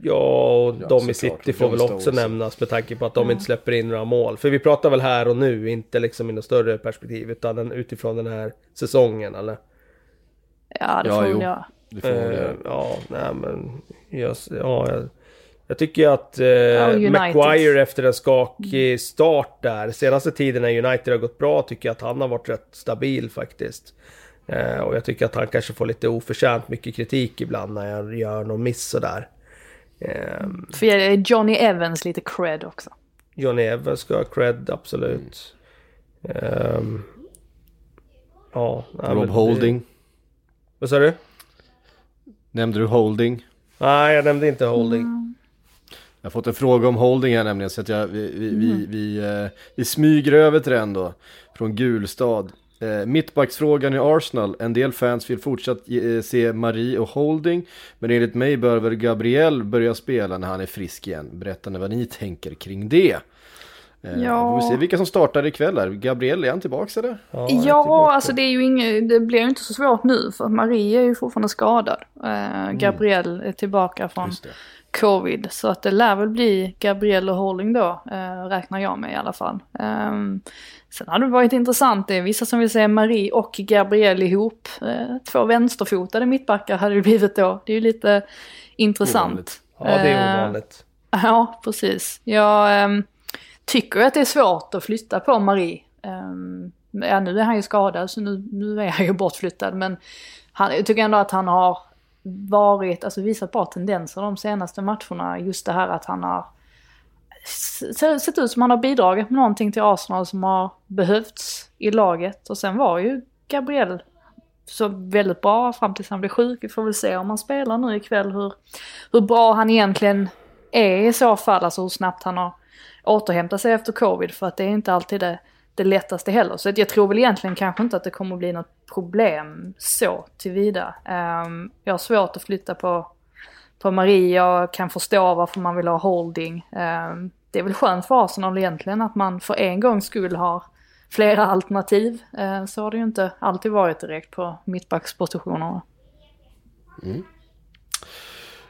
Ja, och ja, de i City får väl också nämnas med tanke på att de mm. inte släpper in några mål. För vi pratar väl här och nu, inte liksom i något större perspektiv, utan utifrån den här säsongen, eller? Ja, det får ja, jag. Det får eh, ja, nej men... Just, ja, jag, jag tycker att eh, ja, Maguire efter en skakig start där, senaste tiden när United har gått bra, tycker jag att han har varit rätt stabil faktiskt. Eh, och jag tycker att han kanske får lite oförtjänt mycket kritik ibland när jag gör någon miss sådär. Um, För Johnny Evans lite cred också. Johnny Evans ska ha cred, absolut. Um, ja. Rob Holding. Det... Vad sa du? Nämnde du Holding? Nej, jag nämnde inte Holding. Mm. Jag har fått en fråga om Holding här nämligen, så att jag, vi, vi, mm. vi, vi, uh, vi smyger över till den då. Från Gulstad. Eh, mittbacksfrågan i Arsenal. En del fans vill fortsatt eh, se Marie och Holding. Men enligt mig bör väl Gabriel börja spela när han är frisk igen. Berätta vad ni tänker kring det. Eh, ja. Vi får se vilka som startar ikväll här. Gabriel, är han tillbaka eller? Ja, ja alltså det är ju inget, det blir ju inte så svårt nu för Marie är ju fortfarande skadad. Eh, mm. Gabriel är tillbaka från covid. Så att det lär väl bli Gabriel och Horling då, eh, räknar jag med i alla fall. Um, sen hade det varit intressant, det är vissa som vill se Marie och Gabriel ihop. Eh, två vänsterfotade mittbackar hade det blivit då. Det är ju lite intressant. Ovanligt. Ja, det är Eh, ovanligt. (laughs) Ja, precis. Jag um, tycker att det är svårt att flytta på Marie. Ehm, ja, nu är han ju skadad så nu, nu är han ju bortflyttad. Men han, jag tycker ändå att han har varit, alltså visat bra tendenser de senaste matcherna. Just det här att han har sett ut som han har bidragit med någonting till Arsenal som har behövts i laget. Och sen var ju Gabriel så väldigt bra fram tills han blev sjuk. Vi får väl se om han spelar nu ikväll hur, hur bra han egentligen är i så fall. Alltså hur snabbt han har återhämtat sig efter covid. För att det är inte alltid det, det lättaste heller. Så att jag tror väl egentligen kanske inte att det kommer bli något problem så tillvida. Um, jag har svårt att flytta på, Marie. Jag kan förstå varför man vill ha holding. Ehm, det är väl skönt för Arsenal egentligen att man för en gångs skull har flera alternativ. Eh, så har det ju inte alltid varit direkt på mittbackspositionerna.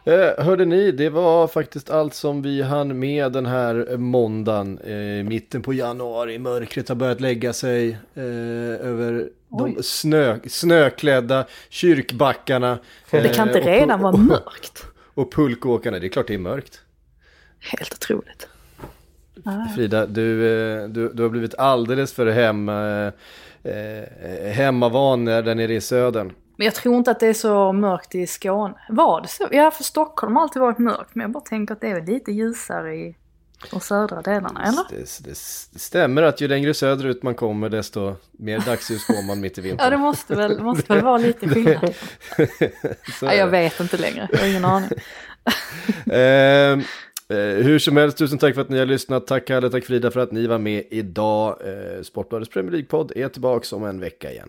Eh, hörde ni, det var faktiskt allt som vi hann med den här måndagen. Eh, mitten på januari, mörkret har börjat lägga sig eh, över de Oj. snö, snöklädda kyrkbackarna. Det kan inte eh, och redan vara (laughs) mörkt. Och pulkåkarna, det är klart det är mörkt. Helt otroligt. Frida, du, eh, du, du har blivit alldeles för hem, eh, eh, hemmavan där nere i södern. Men jag tror inte att det är så mörkt i Skåne. Var det så? Ja, för Stockholm har alltid varit mörkt. Men jag bara tänker att det är lite ljusare i de södra delarna, eller? Det, det, stämmer att ju längre söderut man kommer desto mer dagsljus får man mitt i Ja, det vintern. måste väl, måste väl vara lite skillnad. (laughs) Ja, jag vet inte längre. Jag har ingen aning. (laughs) Eh, eh, hur som helst, tusen tack för att ni har lyssnat. Tack Kalle, tack Frida för att ni var med idag. Eh, Sportbladets Premier League-podd är tillbaka om en vecka igen.